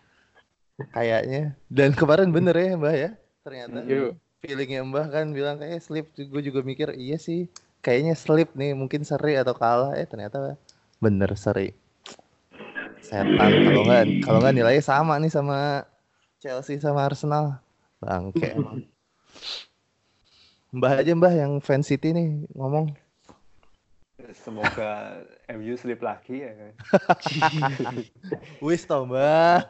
kayaknya. Dan kemarin bener ya Mbah ya ternyata. Yuk. Feelingnya Mbah kan bilang kayak slip gue juga mikir iya sih kayaknya slip nih mungkin seri atau kalah. Eh ternyata bener seri. Setan kalau nggak kalau nggak nilainya sama nih sama Chelsea sama Arsenal. Bangke emang. Mbah aja Mbah yang fan City nih ngomong. Semoga MU slip lagi ya. Kan. wis toh Mbah.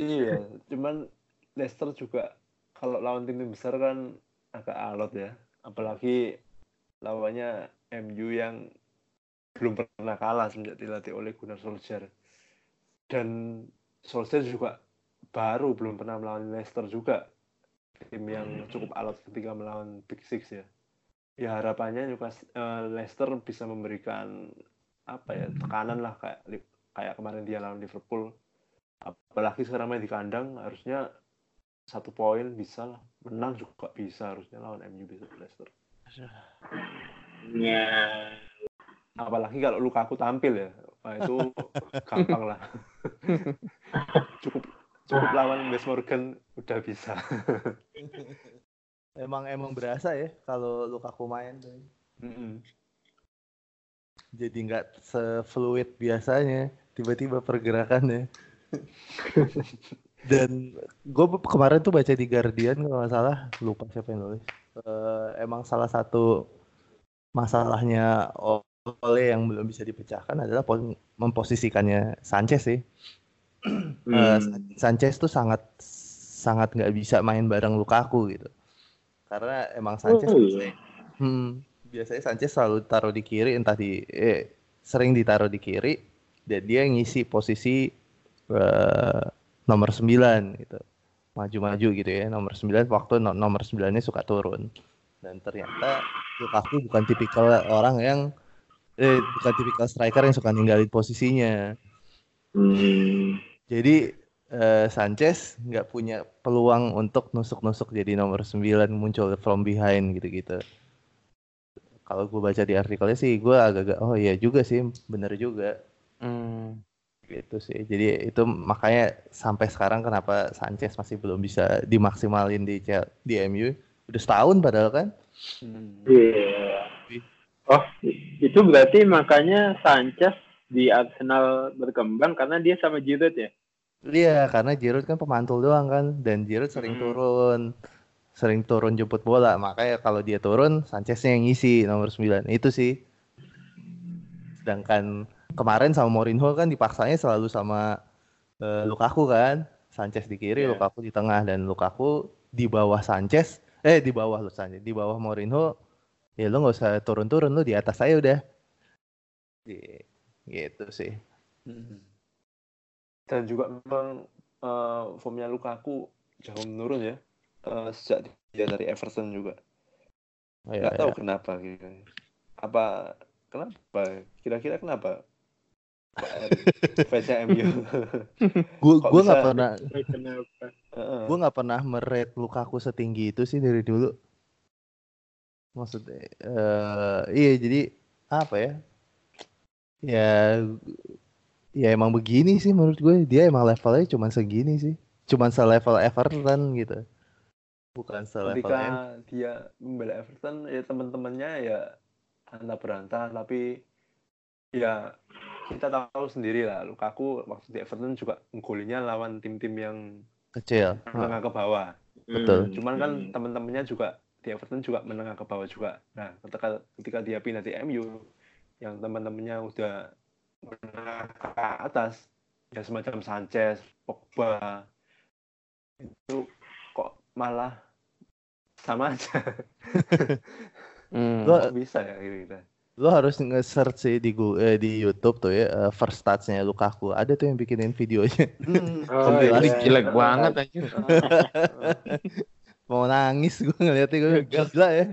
Iya, cuman Leicester juga kalau lawan tim-tim besar kan agak alot ya. Apalagi lawannya MU yang belum pernah kalah sejak dilatih oleh Gunnar Solskjaer. Dan Solskjaer juga baru belum pernah melawan Leicester juga. Tim yang cukup alot ketika melawan Big Six ya. Ya harapannya Newcastle, eh, Leicester bisa memberikan apa ya tekanan lah kayak kayak kemarin dia lawan Liverpool apalagi sekarang main di kandang harusnya satu poin bisa lah menang juga bisa harusnya lawan MU bisa Leicester Ya. apalagi kalau Lukaku tampil ya Wah, itu gampang lah cukup cukup lawan West Morgan udah bisa emang emang berasa ya kalau Lukaku main tuh. Mm-mm. jadi nggak sefluid biasanya tiba-tiba pergerakannya dan gue kemarin tuh baca di Guardian kalau nggak salah lupa siapa yang nulis Eh, emang salah satu masalahnya oleh yang belum bisa dipecahkan adalah memposisikannya Sanchez sih Eh, Hmm. Sanchez tuh sangat sangat nggak bisa main bareng Lukaku gitu karena emang Sanchez Oh, iya. Hmm, biasanya Sanchez selalu taruh di kiri, entah di eh, sering ditaruh di kiri, dan dia ngisi posisi eh, nomor 9 gitu. Maju-maju gitu ya, nomor 9 waktu no- nomor 9-nya suka turun. Dan ternyata Lukaku bukan tipikal orang yang eh bukan tipikal striker yang suka ninggalin posisinya. Hmm. Jadi eh, Sanchez nggak punya peluang untuk nusuk-nusuk jadi nomor 9 muncul from behind gitu-gitu. Kalau gue baca di artikelnya sih gue agak-agak oh iya juga sih bener juga Hmm. Gitu sih. Jadi itu makanya sampai sekarang kenapa Sanchez masih belum bisa dimaksimalin di di MU. Udah setahun padahal kan. Iya. Oh, itu berarti makanya Sanchez di Arsenal berkembang karena dia sama Giroud ya? Iya, karena Giroud kan pemantul doang kan, dan Giroud sering Hmm. turun, sering turun jemput bola. Makanya kalau dia turun, Sanchez-nya yang ngisi nomor 9. Itu sih. Sedangkan kemarin sama Mourinho kan dipaksanya selalu sama eh, Lukaku kan, Sanchez di kiri, Iya. Lukaku di tengah, dan Lukaku di bawah Sanchez, eh di bawah lu Sanchez, di bawah Mourinho, ya lu nggak usah turun-turun, lu di atas saya udah. Gi- Gitu sih. Mm-mm. Dan juga memang eh, formnya Lukaku jauh menurun ya Eh, sejak dia dari Everton juga. Oh, iya, Nggak tahu iya. kenapa gitu. Apa kenapa? Kira-kira kenapa? Fansnya MU. Gue gue nggak pernah gue nggak pernah merate Lukaku setinggi itu sih dari dulu. Maksudnya eh iya jadi apa ya? Ya ya emang begini sih menurut gue. Dia emang levelnya cuma segini sih. Cuma selevel Everton gitu. Bukan selevel Ketika M. dia membela Everton ya teman-temannya ya antah berantah. Tapi ya kita tahu sendiri lah Lukaku waktu di Everton juga golinya lawan tim-tim yang kecil menengah ke bawah. Betul. Hmm. Cuman kan teman-temannya juga di Everton juga menengah ke bawah juga. Nah, ketika ketika dia pindah di MU yang teman-temannya udah menengah ke atas ya semacam Sanchez, Pogba itu kok malah sama aja. Hmm. Lo- Kok bisa ya kira-kira. Lo harus nge-search sih di Gu- eh, di YouTube tuh ya eh, first stats-nya Lukaku. Ada tuh yang bikinin videonya. Hmm. Oh, iya. jelek banget aja. Mau nangis gue ngeliatnya gue gila ya.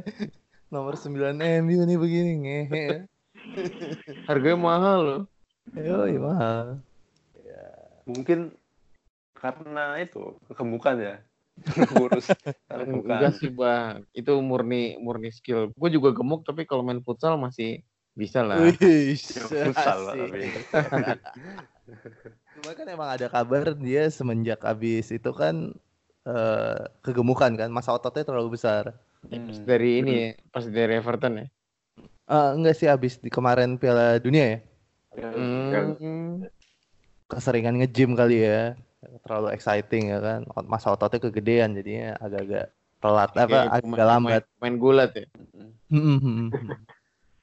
Nomor 9 MU nih begini ngehe. ya. Harganya mahal loh. Yoi mahal. Mungkin karena itu kegemukan ya. Kurus. Enggak sih bang, itu murni murni skill. Gue juga gemuk tapi kalau main futsal masih bisa lah. Wih, futsal, Pak, asik. tapi. Cuma kan emang ada kabar dia semenjak abis itu kan eh, kegemukan kan, masa ototnya terlalu besar. Hmm. Pas dari ini ya, pas dari Everton ya. Eh, enggak sih abis di kemarin Piala Dunia ya, Hmm. keseringan nge-gym kali ya, terlalu exciting ya kan, masa ototnya kegedean jadinya agak-agak telat apa agak pemain- lambat. Main, main gulat ya.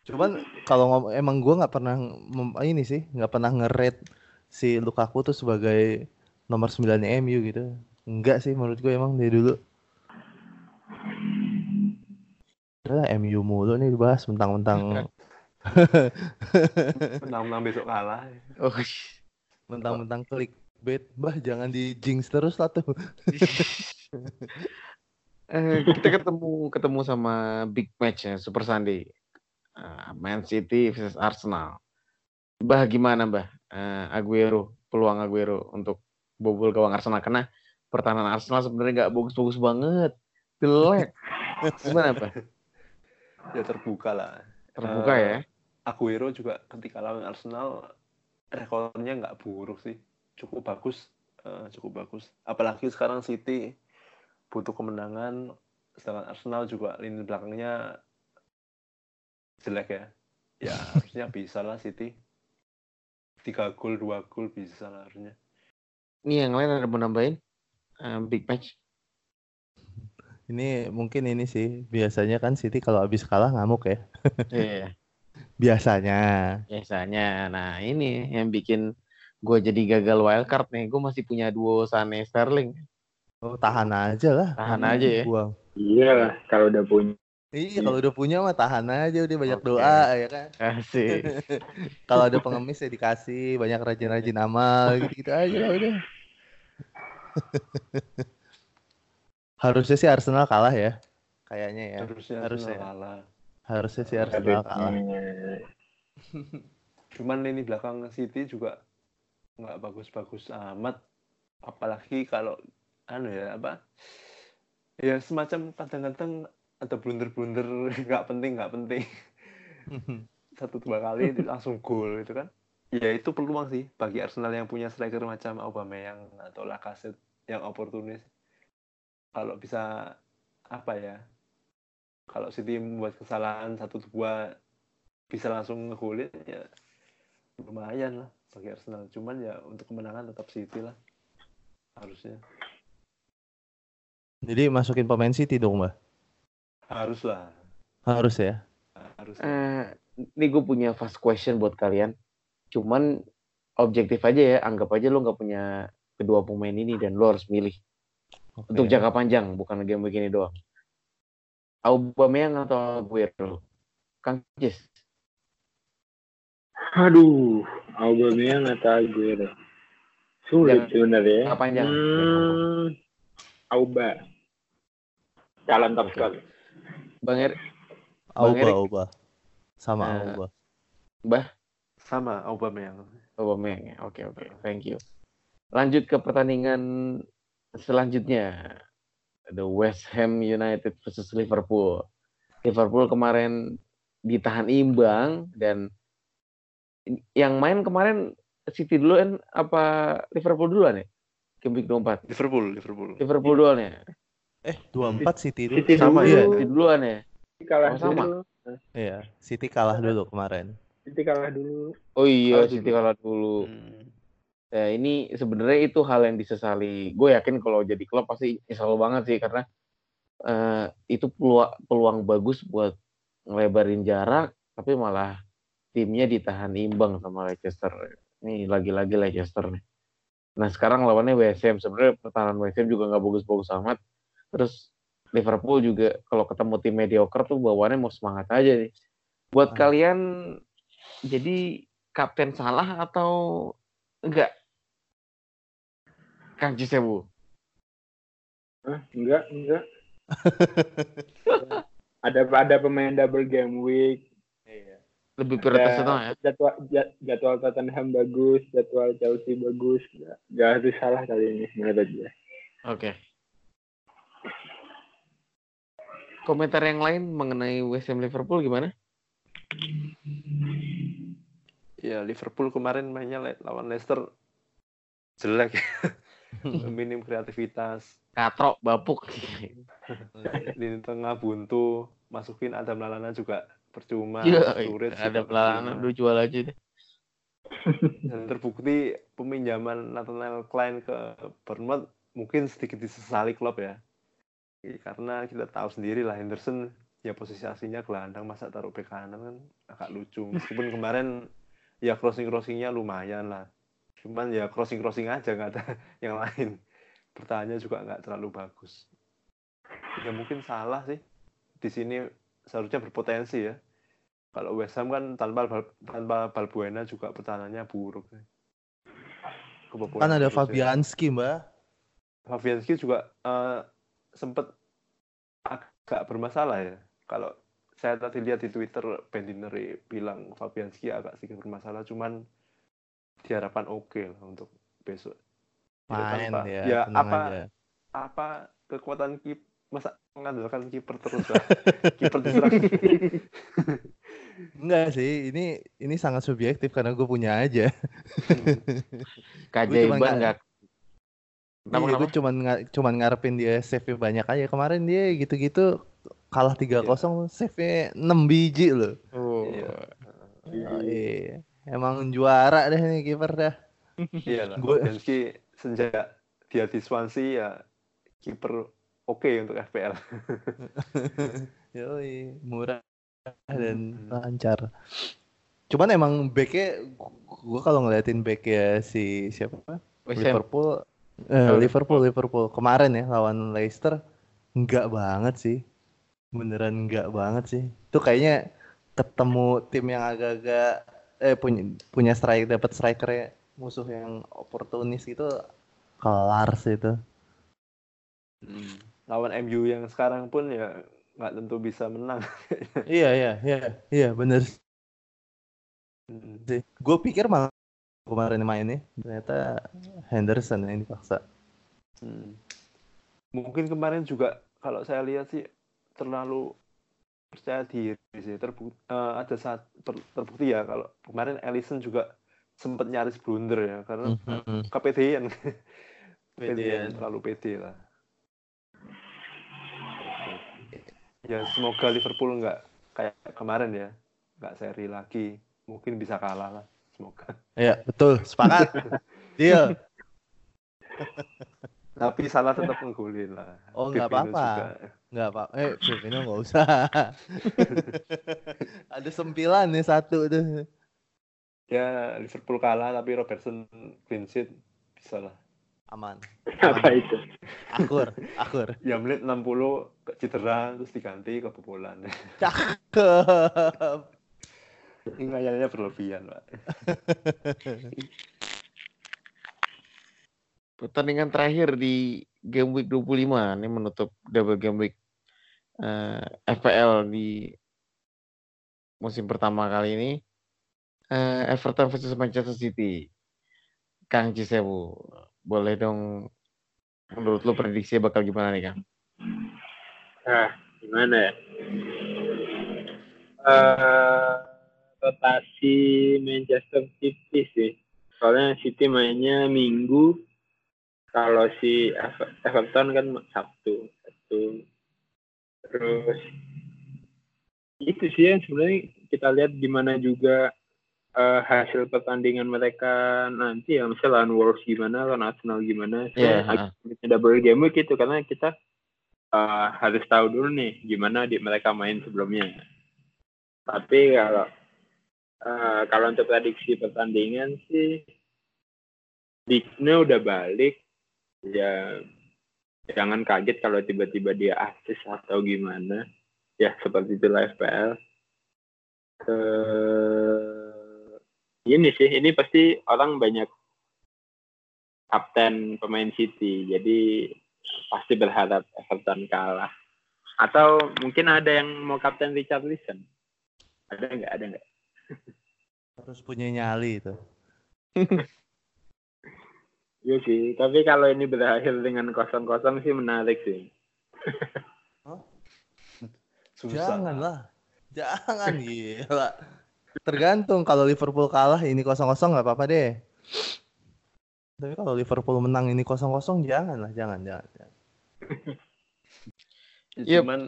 Cuman kalau ngom- emang gue nggak pernah ini sih, nggak pernah nge-rate si Lukaku tuh sebagai nomor 9 MU gitu. Enggak sih menurut gue emang dari dulu. Udah MU mulu nih dibahas mentang-mentang Menang-menang besok kalah. Oh, mentang-mentang clickbait. Bah jangan di jinx terus lah tuh. eh, kita ketemu ketemu sama big match ya Super Sunday. Eh, Man City versus Arsenal. Bah gimana bah? Eh, Aguero, peluang Aguero untuk bobol gawang Arsenal karena pertahanan Arsenal sebenarnya nggak bagus-bagus banget. Jelek. Gimana bah? Ya terbuka lah. Terbuka Eh, ya. Aguero juga ketika lawan Arsenal rekornya nggak buruk sih. Cukup bagus. eh, cukup bagus. Apalagi sekarang City butuh kemenangan. Sedangkan Arsenal juga lini belakangnya jelek ya. Ya harusnya bisa lah City. Tiga gol, dua gol bisa lah harusnya. Ini yang lain ada mau nambahin? Eh, big match. Ini mungkin ini sih biasanya kan City kalau habis kalah ngamuk ya. Iya. Biasanya. biasanya. Nah ini yang bikin gue jadi gagal wildcard nih. Gue masih punya duo Sane Sterling. Oh, tahan aja lah. Tahan aja ya. Buang. Iya lah, kalau udah punya. Iya, kalau udah punya mah tahan aja udah banyak Oke. doa ya kan. Asik. Kalau ada pengemis ya dikasih, banyak rajin-rajin amal gitu-gitu aja lah udah. Harusnya sih Arsenal kalah ya. Kayaknya ya. Harusnya harusnya Arsenal ya. kalah. Harusnya sih Arsenal kalah. Cuman lini belakang City juga nggak bagus-bagus amat. Apalagi kalau anu ya apa? Ya semacam kadang-kadang ada blunder-blunder nggak penting nggak penting satu dua kali langsung gol itu kan ya itu peluang sih bagi Arsenal yang punya striker macam Aubameyang atau Lacazette yang oportunis kalau bisa apa ya kalau City membuat kesalahan satu dua bisa langsung ngegolin ya lumayan lah bagi Arsenal cuman ya untuk kemenangan tetap City lah harusnya Jadi masukin pemain City dong, Mbak. harus lah Harus ya. harus Eh, ini gue punya fast question buat kalian. Cuman objektif aja ya. Anggap aja lo nggak punya kedua pemain ini dan lo harus milih Oke. untuk jangka panjang, bukan game begini doang. Aubameyang atau Aguero? Kang Jis. Aduh, Aubameyang atau Aguero. Sulit Jangan- sebenarnya. jangka panjang. Hmm, Auba. Calon top score. Bang Erik, Auba, Bang. Auba. Sama Eh, Auba. sama Aubameyang Aubameyang ya. Oke oke, thank you. Lanjut ke pertandingan selanjutnya. The West Ham United versus Liverpool. Liverpool kemarin ditahan imbang dan yang main kemarin City duluan apa Liverpool duluan ya? Game week 24. Liverpool Liverpool Liverpool duluan ya? Eh, 24 City dulu. City Sama dulu. ya? City duluan ya? Kalah Oh, sama. dulu. Iya, City kalah dulu kemarin. City kalah dulu. Oh iya, Kalah City dulu. kalah dulu. Hmm. Ya, ini sebenarnya itu hal yang disesali. Gue yakin kalau jadi klub pasti nyesel banget sih karena eh, itu peluang peluang bagus buat ngelebarin jarak tapi malah timnya ditahan imbang sama Leicester. Ini lagi-lagi Leicester nih. Nah sekarang lawannya WSM. Sebenarnya pertahanan WSM juga nggak bagus-bagus amat. Terus Liverpool juga kalau ketemu tim mediocre tuh bawaannya mau semangat aja nih. Buat Ah. kalian jadi kapten salah atau enggak? Kang Cisebu. Hah? Enggak, enggak. ada ada pemain double game week. Lebih prioritas itu ya. jadwal ja- jadwal Tottenham bagus, jadwal Chelsea bagus. Enggak, enggak harus salah kali ini menurut gue. Oke. Komentar yang lain mengenai West Ham Liverpool gimana? Ya Liverpool kemarin mainnya lawan Leicester jelek ya. minim kreativitas Katrok, bapuk. di tengah buntu masukin Adam Lallana juga percuma Iya, Sturridge ada pelana, percuma. lu jual aja deh. dan terbukti peminjaman Nathaniel Klein ke Bournemouth mungkin sedikit disesali klub ya. Iya, karena kita tahu sendiri lah Henderson ya posisi aslinya gelandang masa taruh bek kanan kan agak lucu. Meskipun kemarin ya crossing crossingnya lumayan lah. Cuman ya crossing crossing aja nggak ada yang lain. Pertahanannya juga nggak terlalu bagus. Ya mungkin salah sih. Di sini seharusnya berpotensi ya kalau West Ham kan tanpa tanpa Balbuena juga pertahanannya buruk Kebobolan Kan ada ya. Fabianski, Mbak. Fabianski juga eh, sempat agak bermasalah ya. Kalau saya tadi lihat di Twitter, Bendineri bilang Fabianski agak sedikit bermasalah, cuman diharapkan oke lah untuk besok. Ya, Main ya, ya apa aja. apa kekuatan kip masa mengandalkan kiper terus lah. kiper diserang. Enggak sih, ini ini sangat subjektif karena gue punya aja. Keajaiban nggak-? Kenapa, Iya, gue cuman cuman ngarepin dia save banyak aja. Kemarin dia gitu-gitu kalah 3-0 save 6 biji loh. Oh. Iya. Oh, iya. Emang juara deh nih kiper dah. Iya lah. Gua- Fabianski sejak dia di Swansea ya kiper oke untuk FPL. Yoi, murah dan Hmm. lancar. Cuman emang backnya, gue kalau ngeliatin backnya si siapa? West Ham. Liverpool, eh, Oh, Liverpool, Liverpool kemarin ya lawan Leicester, enggak banget sih, beneran enggak banget sih. Itu kayaknya ketemu tim yang agak-agak eh punya punya strike dapat striker musuh yang oportunis gitu kelar sih itu. Hmm. Lawan MU yang sekarang pun ya nggak tentu bisa menang. iya iya iya iya bener Hmm. Gue pikir malah kemarin mainnya ternyata Henderson yang dipaksa. Hmm. Mungkin kemarin juga kalau saya lihat sih terlalu percaya diri sih. Terbukti, ada saat ter- terbukti ya kalau kemarin Ellison juga sempat nyaris blunder ya karena Mhm. kepedean. Pedean. Pedean, terlalu pede lah. Ya semoga Liverpool nggak kayak kemarin ya, nggak seri lagi. Mungkin bisa kalah lah, semoga. Iya betul sepakat. Deal. Tapi salah tetap menggolin lah. Oh, nggak apa-apa. juga. Nggak apa. Eh Firmino nggak usah. Ada sembilan nih satu tuh. Ya Liverpool kalah tapi Robertson clean sheet bisa lah. Aman. Apa itu? Akur, akur. Ya menit 60 ke cedera terus diganti kebobolan. Cakep. Ini kayaknya berlebihan, Pak. Pertandingan terakhir di game week 25 ini menutup double game week eh, FPL di musim pertama kali ini. Eh, Everton versus Manchester City. Kang Cisewu, boleh dong menurut lu prediksi bakal gimana nih Kang? Nah, gimana ya? Eh, rotasi Manchester City sih. Soalnya City mainnya Minggu. Kalau si Ever- Everton kan Sabtu. Sabtu. Terus itu sih yang sebenarnya kita lihat gimana juga eh, hasil pertandingan mereka nanti ya misalnya lawan Wolves gimana lawan Arsenal gimana Saya agak double game week itu karena kita eh, harus tahu dulu nih gimana di mereka main sebelumnya. Tapi kalau eh, kalau untuk prediksi pertandingan sih Digne udah balik ya jangan kaget kalau tiba-tiba dia asis atau gimana. Ya seperti itu FPL ke ini sih ini pasti orang banyak kapten pemain City jadi pasti berharap Everton kalah atau mungkin ada yang mau kapten Richard Richarlison ada nggak ada nggak Harus punya nyali itu. Iya sih tapi kalau ini berakhir dengan kosong-kosong sih menarik sih Susah. Janganlah. Jangan gila. Tergantung kalau Liverpool kalah ini kosong-kosong nggak apa-apa deh. Tapi kalau Liverpool menang ini kosong-kosong janganlah, jangan, jangan. jangan. Yep. Cuman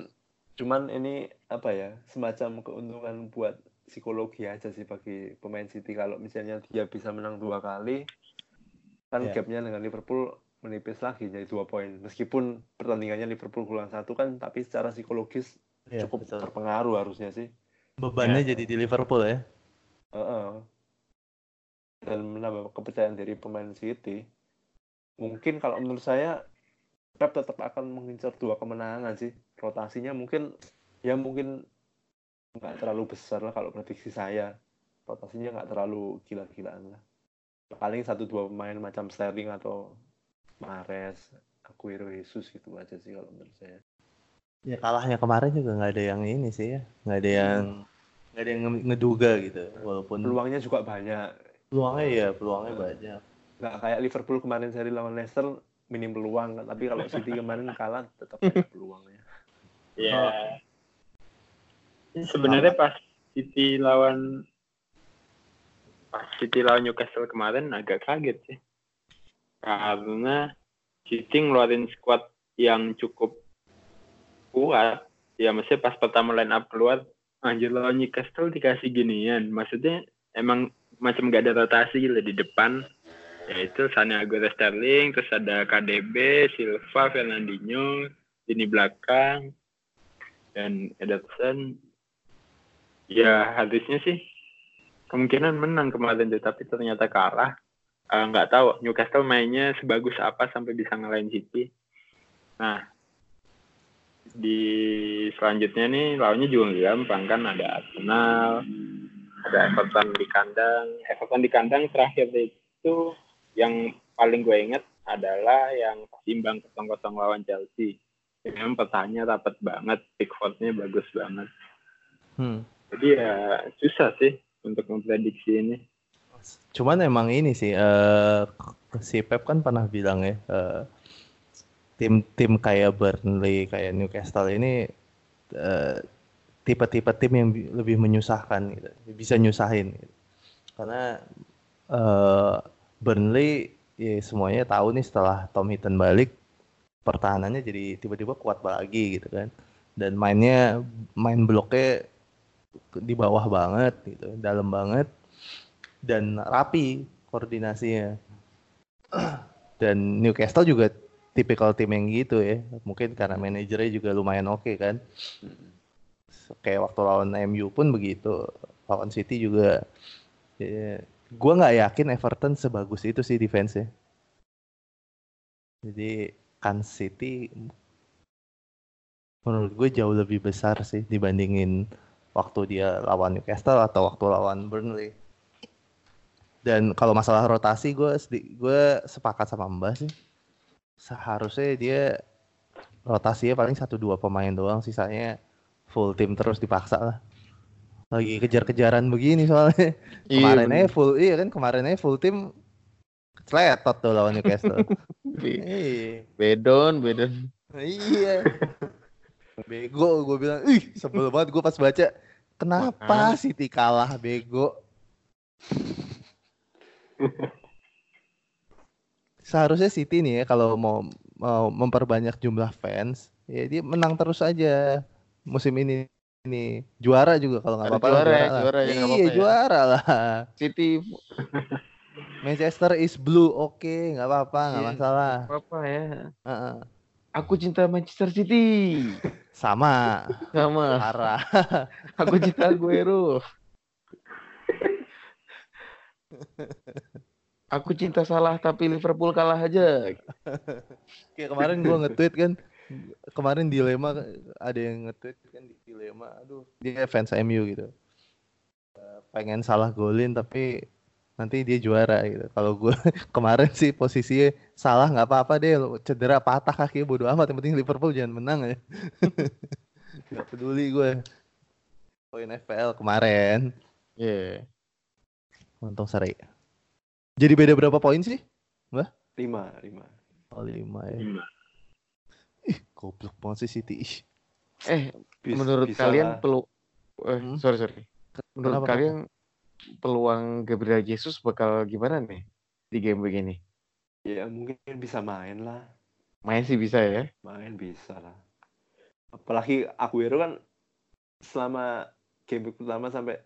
cuman ini apa ya semacam keuntungan buat psikologi aja sih bagi pemain City kalau misalnya dia bisa menang dua kali kan Iya. gapnya dengan Liverpool menipis lagi jadi dua poin meskipun pertandingannya Liverpool kurang satu kan tapi secara psikologis Iya, cukup betul. berpengaruh harusnya sih Bebannya Ya. jadi di Liverpool ya. Heeh. dan menambah kepercayaan diri pemain City mungkin kalau menurut saya Pep tetap akan mengincar dua kemenangan sih rotasinya mungkin ya mungkin nggak terlalu besar lah kalau prediksi saya rotasinya nggak terlalu gila-gilaan lah paling satu dua pemain macam Sterling atau Mahrez Aguero Jesus gitu aja sih kalau menurut saya Ya. Kalahnya kemarin juga nggak ada yang ini sih ya, nggak ada yang nggak ada yang nge- ngeduga gitu. Walaupun peluangnya juga banyak. Peluangnya ya peluangnya banyak. nggak kayak Liverpool kemarin seri lawan Leicester minim peluang kan tapi kalau City kemarin kalah tetap ada peluangnya. Ya sebenarnya pas City lawan pas City lawan Newcastle kemarin agak kaget sih. Karena City ngeluarin squad yang cukup kuat. Ya maksudnya pas pertama line up keluar anjir lawan Newcastle dikasih ginian. Maksudnya emang macam gak ada rotasi gitu di depan. Yaitu Sane Aguero Sterling terus ada KDB Silva Fernandinho ini belakang dan Ederson. Ya harusnya sih kemungkinan menang kemarin tuh tapi ternyata kalah. Eh, nggak tahu Newcastle mainnya sebagus apa sampai bisa ngalahin City. Nah di selanjutnya nih lawannya juga nggak gampang kan ada Arsenal ada Everton di kandang. Everton di kandang terakhir itu yang paling gue inget adalah yang pas imbang kosong-kosong lawan Chelsea. Memang pertanyaan rapat banget Pickfordnya bagus banget. Hmm. jadi ya susah sih untuk memprediksi ini. Cuman emang ini sih, eh si Pep kan pernah bilang ya, eh, tim-tim kayak Burnley, kayak Newcastle ini eh, tipe-tipe tim yang bi- lebih menyusahkan, gitu. bisa nyusahin. Gitu. Karena eh, Burnley ya semuanya tahu nih setelah Tom Hinton balik, pertahanannya jadi tiba-tiba kuat lagi gitu kan. Dan mainnya main bloknya di bawah banget gitu, dalam banget dan rapi koordinasinya. Dan Newcastle juga tipikal tim yang gitu ya. Mungkin karena manajernya juga lumayan oke kan. Kayak waktu lawan MU pun begitu. Lawan City juga. Ya, gue nggak yakin Everton sebagus itu sih defense-nya. Jadi Kansas City menurut gue jauh lebih besar sih dibandingin waktu dia lawan Newcastle atau waktu lawan Burnley. Dan kalau masalah rotasi gue gue sepakat sama Mbak sih. Seharusnya dia rotasinya paling satu dua pemain doang, sisanya full tim terus dipaksa lah. Lagi kejar-kejaran begini soalnya. Iya, Kemarin aja full iya kan kemarin aja full tim Sletot tuh lawan Newcastle. Be- iya. Bedon, bedon. Iya. Bego gue bilang, ih sebel banget gue pas baca. Kenapa City kalah bego? Seharusnya City nih ya kalau mau mau memperbanyak jumlah fans, ya dia menang terus aja musim ini. Ini juara juga kalau nggak apa-apa juara ya, lah. juara ya, nggak iya ya. juara lah. City Manchester is blue, oke nggak apa-apa nggak Iya. masalah. apa ya? Heeh. Aku cinta Manchester City. Sama. Sama. Parah. Aku cinta Aguero. Aku cinta salah tapi Liverpool kalah aja. Kayak kemarin gua nge-tweet kan. Kemarin dilema ada yang nge-tweet kan di dilema. Aduh, dia fans MU gitu. Eh, Pengen salah golin tapi nanti dia juara gitu. Kalau gue kemarin sih posisinya salah nggak apa-apa deh, cedera patah kaki bodo amat. Yang penting Liverpool jangan menang ya. Gak peduli gue. Poin FPL kemarin. Iya. Untung seri. Jadi beda berapa poin sih? Lima, lima. Oh lima ya. Lima. Ih, goblok banget sih City. Ih, Eh, Bis- menurut bisa kalian lah. pelu eh, Hmm? sorry sorry. Menurut Kenapa, kalian peluang Gabriel Jesus bakal gimana nih di game begini? ya mungkin bisa main lah. Main sih bisa ya. Main bisa lah. Apalagi Aguero kan selama game pertama sampai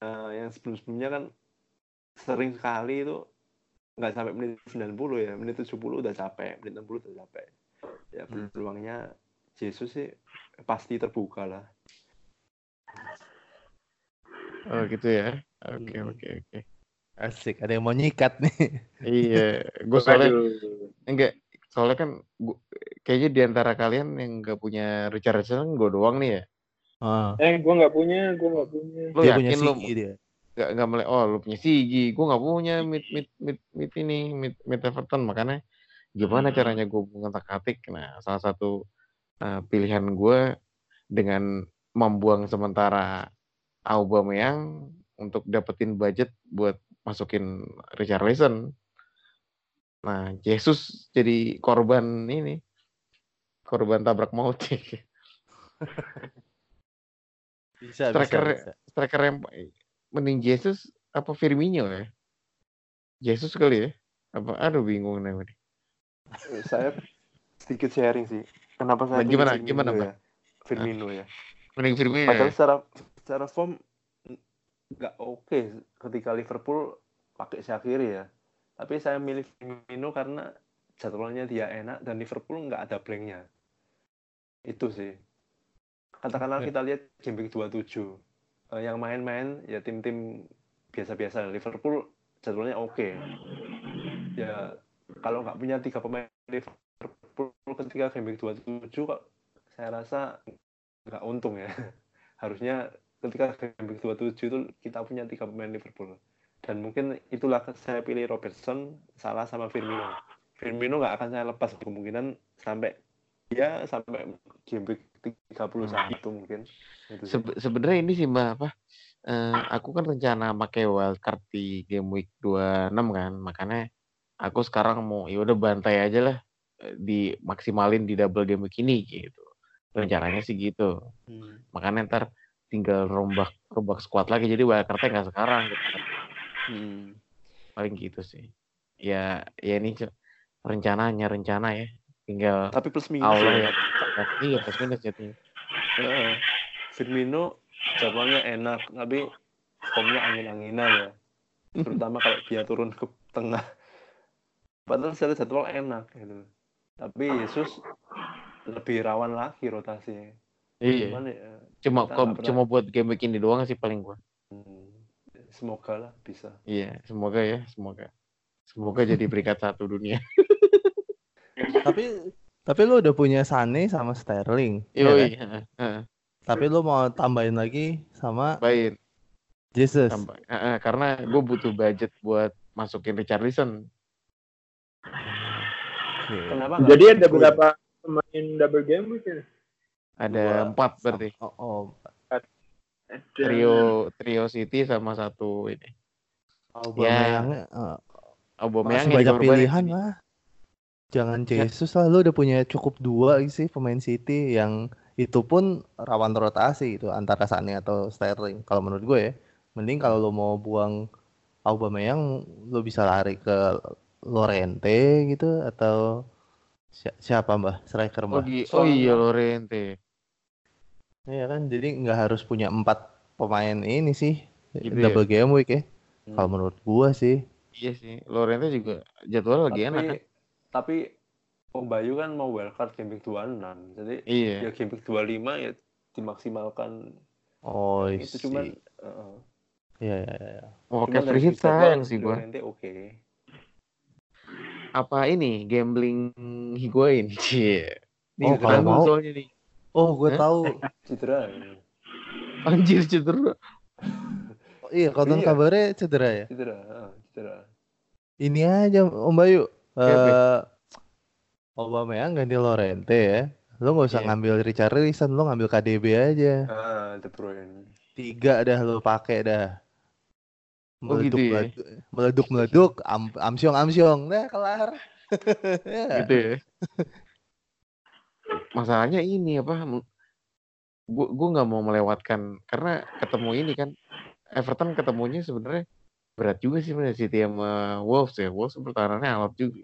eh, yang sebelum-sebelumnya kan sering sekali itu nggak sampai menit 90 ya. Menit 70 udah capek, menit 60 udah capek. Ya Hmm. peluangnya Jesus sih pasti terbuka lah. Oh gitu ya. Oke Hmm. oke oke. Asik, ada yang mau nyikat nih. Iya, gue soalnya enggak soalnya kan gua, kayaknya di antara kalian yang nggak punya Richardson gue doang nih ya. Ah, Eh, gua nggak punya, gua nggak punya. Lo dia punya yakin lo dia. Nggak nggak mulai oh lo punya Sigi, gue nggak punya mid mid mid mid ini mid mid Everton makanya gimana caranya gue mengotak atik. Nah salah satu eh, pilihan gue dengan membuang sementara Aubameyang untuk dapetin budget buat masukin Richarlison. Nah, Jesus jadi korban ini. Korban tabrak maut. Bisa, bisa, Striker bisa. striker yang mending Jesus apa Firmino ya? Jesus kali ya? Apa aduh bingung nih. Saya sedikit sharing sih. Kenapa Nah, saya pilih gimana- Firmino gimana, ya? Pak? Firmino ya. Mending Firmino. Padahal Ya? secara secara form nggak oke ketika Liverpool pakai Shaqiri ya. Tapi saya milih Firmino karena jadwalnya dia enak dan Liverpool nggak ada blanknya. Itu sih. Katakanlah kita lihat week 27. Eh, yang main-main ya tim-tim biasa-biasa. Liverpool jadwalnya oke. Ya kalau nggak punya tiga pemain Liverpool ketika game week 27 kok saya rasa nggak untung ya. Harusnya ketika game week 27 itu kita punya tiga pemain Liverpool. Dan mungkin itulah saya pilih Robertson, Salah sama Firmino. Firmino nggak akan saya lepas kemungkinan sampai ya sampai game week 31 mungkin. Itu sih. Sebe- sebenarnya ini sih Mbak apa? eh, aku kan rencana pakai wildcard di game week 26 kan. Makanya aku sekarang mau ya udah bantai aja lah eh, dimaksimalin di double game week ini gitu. Rencananya sih gitu. Hmm. Makanya ntar tinggal rombak rombak squad lagi jadi wildcardnya nggak sekarang gitu. Hmm. Paling gitu sih. Ya ya ini rencananya rencana ya. Tinggal Tapi plus minus Allah ya. ya. Iya plus minus jadinya. Heeh. Firmino jadwalnya enak, tapi formnya angin-anginan ya. Terutama kalau dia turun ke tengah. Padahal secara jadwal enak gitu. Tapi Yesus lebih rawan lagi rotasinya. Iya. Cuman ya, Cuma kok- pernah- cuma buat game week ini doang sih paling gua. hmm, semoga lah bisa. Iya, semoga ya, semoga. Semoga jadi peringkat satu dunia. Tapi tapi lu udah punya Sane sama Sterling. ya Yoi, kan? Tapi lu mau tambahin lagi sama Baik, Jesus. tambah. Heeh, karena gue butuh budget buat masukin Richarlison. Oke. Kenapa? Jadi ada berapa pemain double game week ya? Ada Dua. empat berarti. Oh, oh. Ada- Trio trio City sama satu ini. Aubameyang eh, Aubameyang banyak dikorbanin pilihan lah. Jangan Ya. Jesus lah, lu udah punya cukup dua sih pemain City yang itu pun rawan rotasi itu antara Sane atau Sterling. Kalau menurut gue ya, mending kalau lu mau buang Aubameyang, lu bisa lari ke Lorente gitu atau si- siapa mbah striker Oh, mbah? gi- oh iya Lorente. Iya kan, jadi nggak harus punya empat pemain ini sih Gitu ya? double game week ya. Hmm. Kalau menurut gua sih, Iya sih, Lorente juga jadwal lagi tapi, enak kan. Tapi Om Bayu kan mau wildcard game week 26. Jadi Iya. ya game week 25 ya dimaksimalkan Oh, itu isi. cuman heeh. Iya, iya, iya. Oke, free hit sayang sih gua. Oke. Apa ini gambling Higuain? Cie. Nih, Oh, kalau mau. soalnya nih. Oh, gue tahu. Cedera. Anjir cedera. Oh, iya, konon Iya. kabarnya cedera ya. Cedera, heeh, cedera. Ini aja Om Bayu. Siapa? Eh Aubameyang ganti Lorente ya. Lo nggak usah Iya. ngambil Richarlison, lo ngambil KDB aja. Ah, De Bruyne. Tiga dah lo pakai dah. Oh, gitu ya? meleduk, meleduk, meleduk, am, amsyong, amsyong, nah kelar. Ya. gitu ya. Masalahnya ini apa? Gue gue nggak mau melewatkan karena ketemu ini kan Everton ketemunya sebenarnya berat juga sih sebenarnya City sama Wolves ya. Wolves pertahanannya alot juga.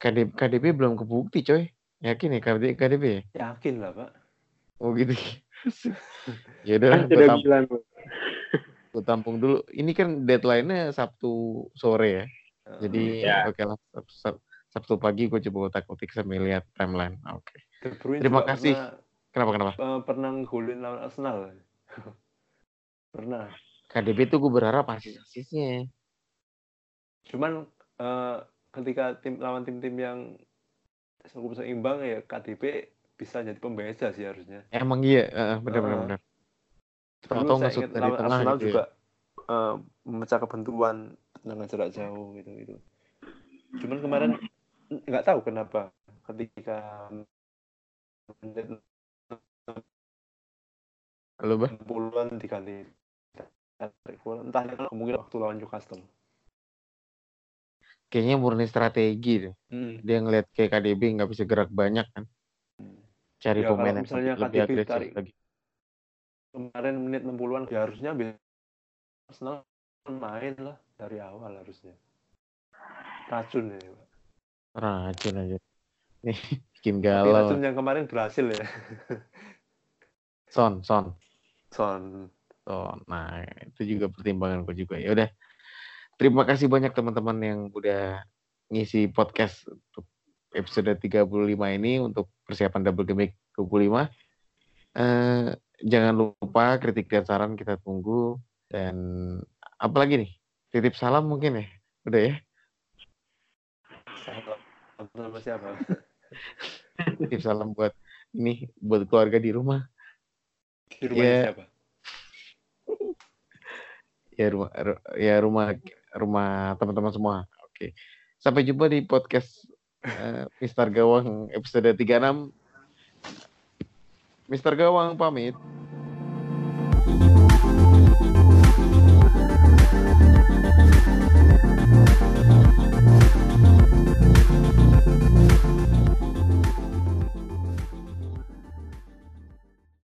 KDB, KDB belum kebukti coy. Yakin ya KDB, KDB ya? Yakin lah, Pak. Oh gitu. ya udah Kan gue sudah tam, bilang gua tampung dulu. Ini kan deadline-nya Sabtu sore ya. Jadi Ya. oke lah Sab- Sab- Sabtu pagi gue coba otak-otik sambil lihat timeline. Oke. Bruyne Terima kasih. Pernah, Kenapa kenapa? eh, pernah golin lawan Arsenal. pernah. KDB tuh gue berharap asis-asisnya. Cuman eh, ketika tim lawan tim-tim yang cukup seimbang ya KDB bisa jadi pembeda sih harusnya. Emang iya, uh, benar benar Heeh. benar. Saya ngesut ingat dari lawan tengah Arsenal gitu ya. juga eh, memecah kebentuan tendangan jarak jauh gitu gitu. Cuman kemarin nggak tahu kenapa ketika menit Halo, Bah. 60-an diganti tarik bola. entah kemungkinan waktu lawan Newcastle. Kayaknya murni strategi deh. Hmm. Dia ngeliat kayak KDB nggak bisa gerak banyak kan. Cari Ya, kalau pemain yang misalnya lebih KDB agresif tarik lagi. Kemarin menit 60-an ya harusnya bisa Arsenal main lah dari awal harusnya. Racun ya. Pak. Racun aja. Nih, bikin Tapi galau. racun yang kemarin berhasil ya. Son, son. Son. Son. Nah, itu juga pertimbangan gue juga. Ya udah. Terima kasih banyak teman-teman yang udah ngisi podcast untuk episode 35 ini untuk persiapan double week 25. Eh, jangan lupa kritik dan saran kita tunggu dan apalagi nih? Titip salam mungkin ya. Udah ya. Salam siapa? Titip salam buat ini buat keluarga di rumah. Di rumahnya Ya. siapa? Ya rumah ru- ya rumah rumah teman-teman semua. Oke. Sampai jumpa di podcast eh, Mister Gawang episode 36. Mister Gawang pamit.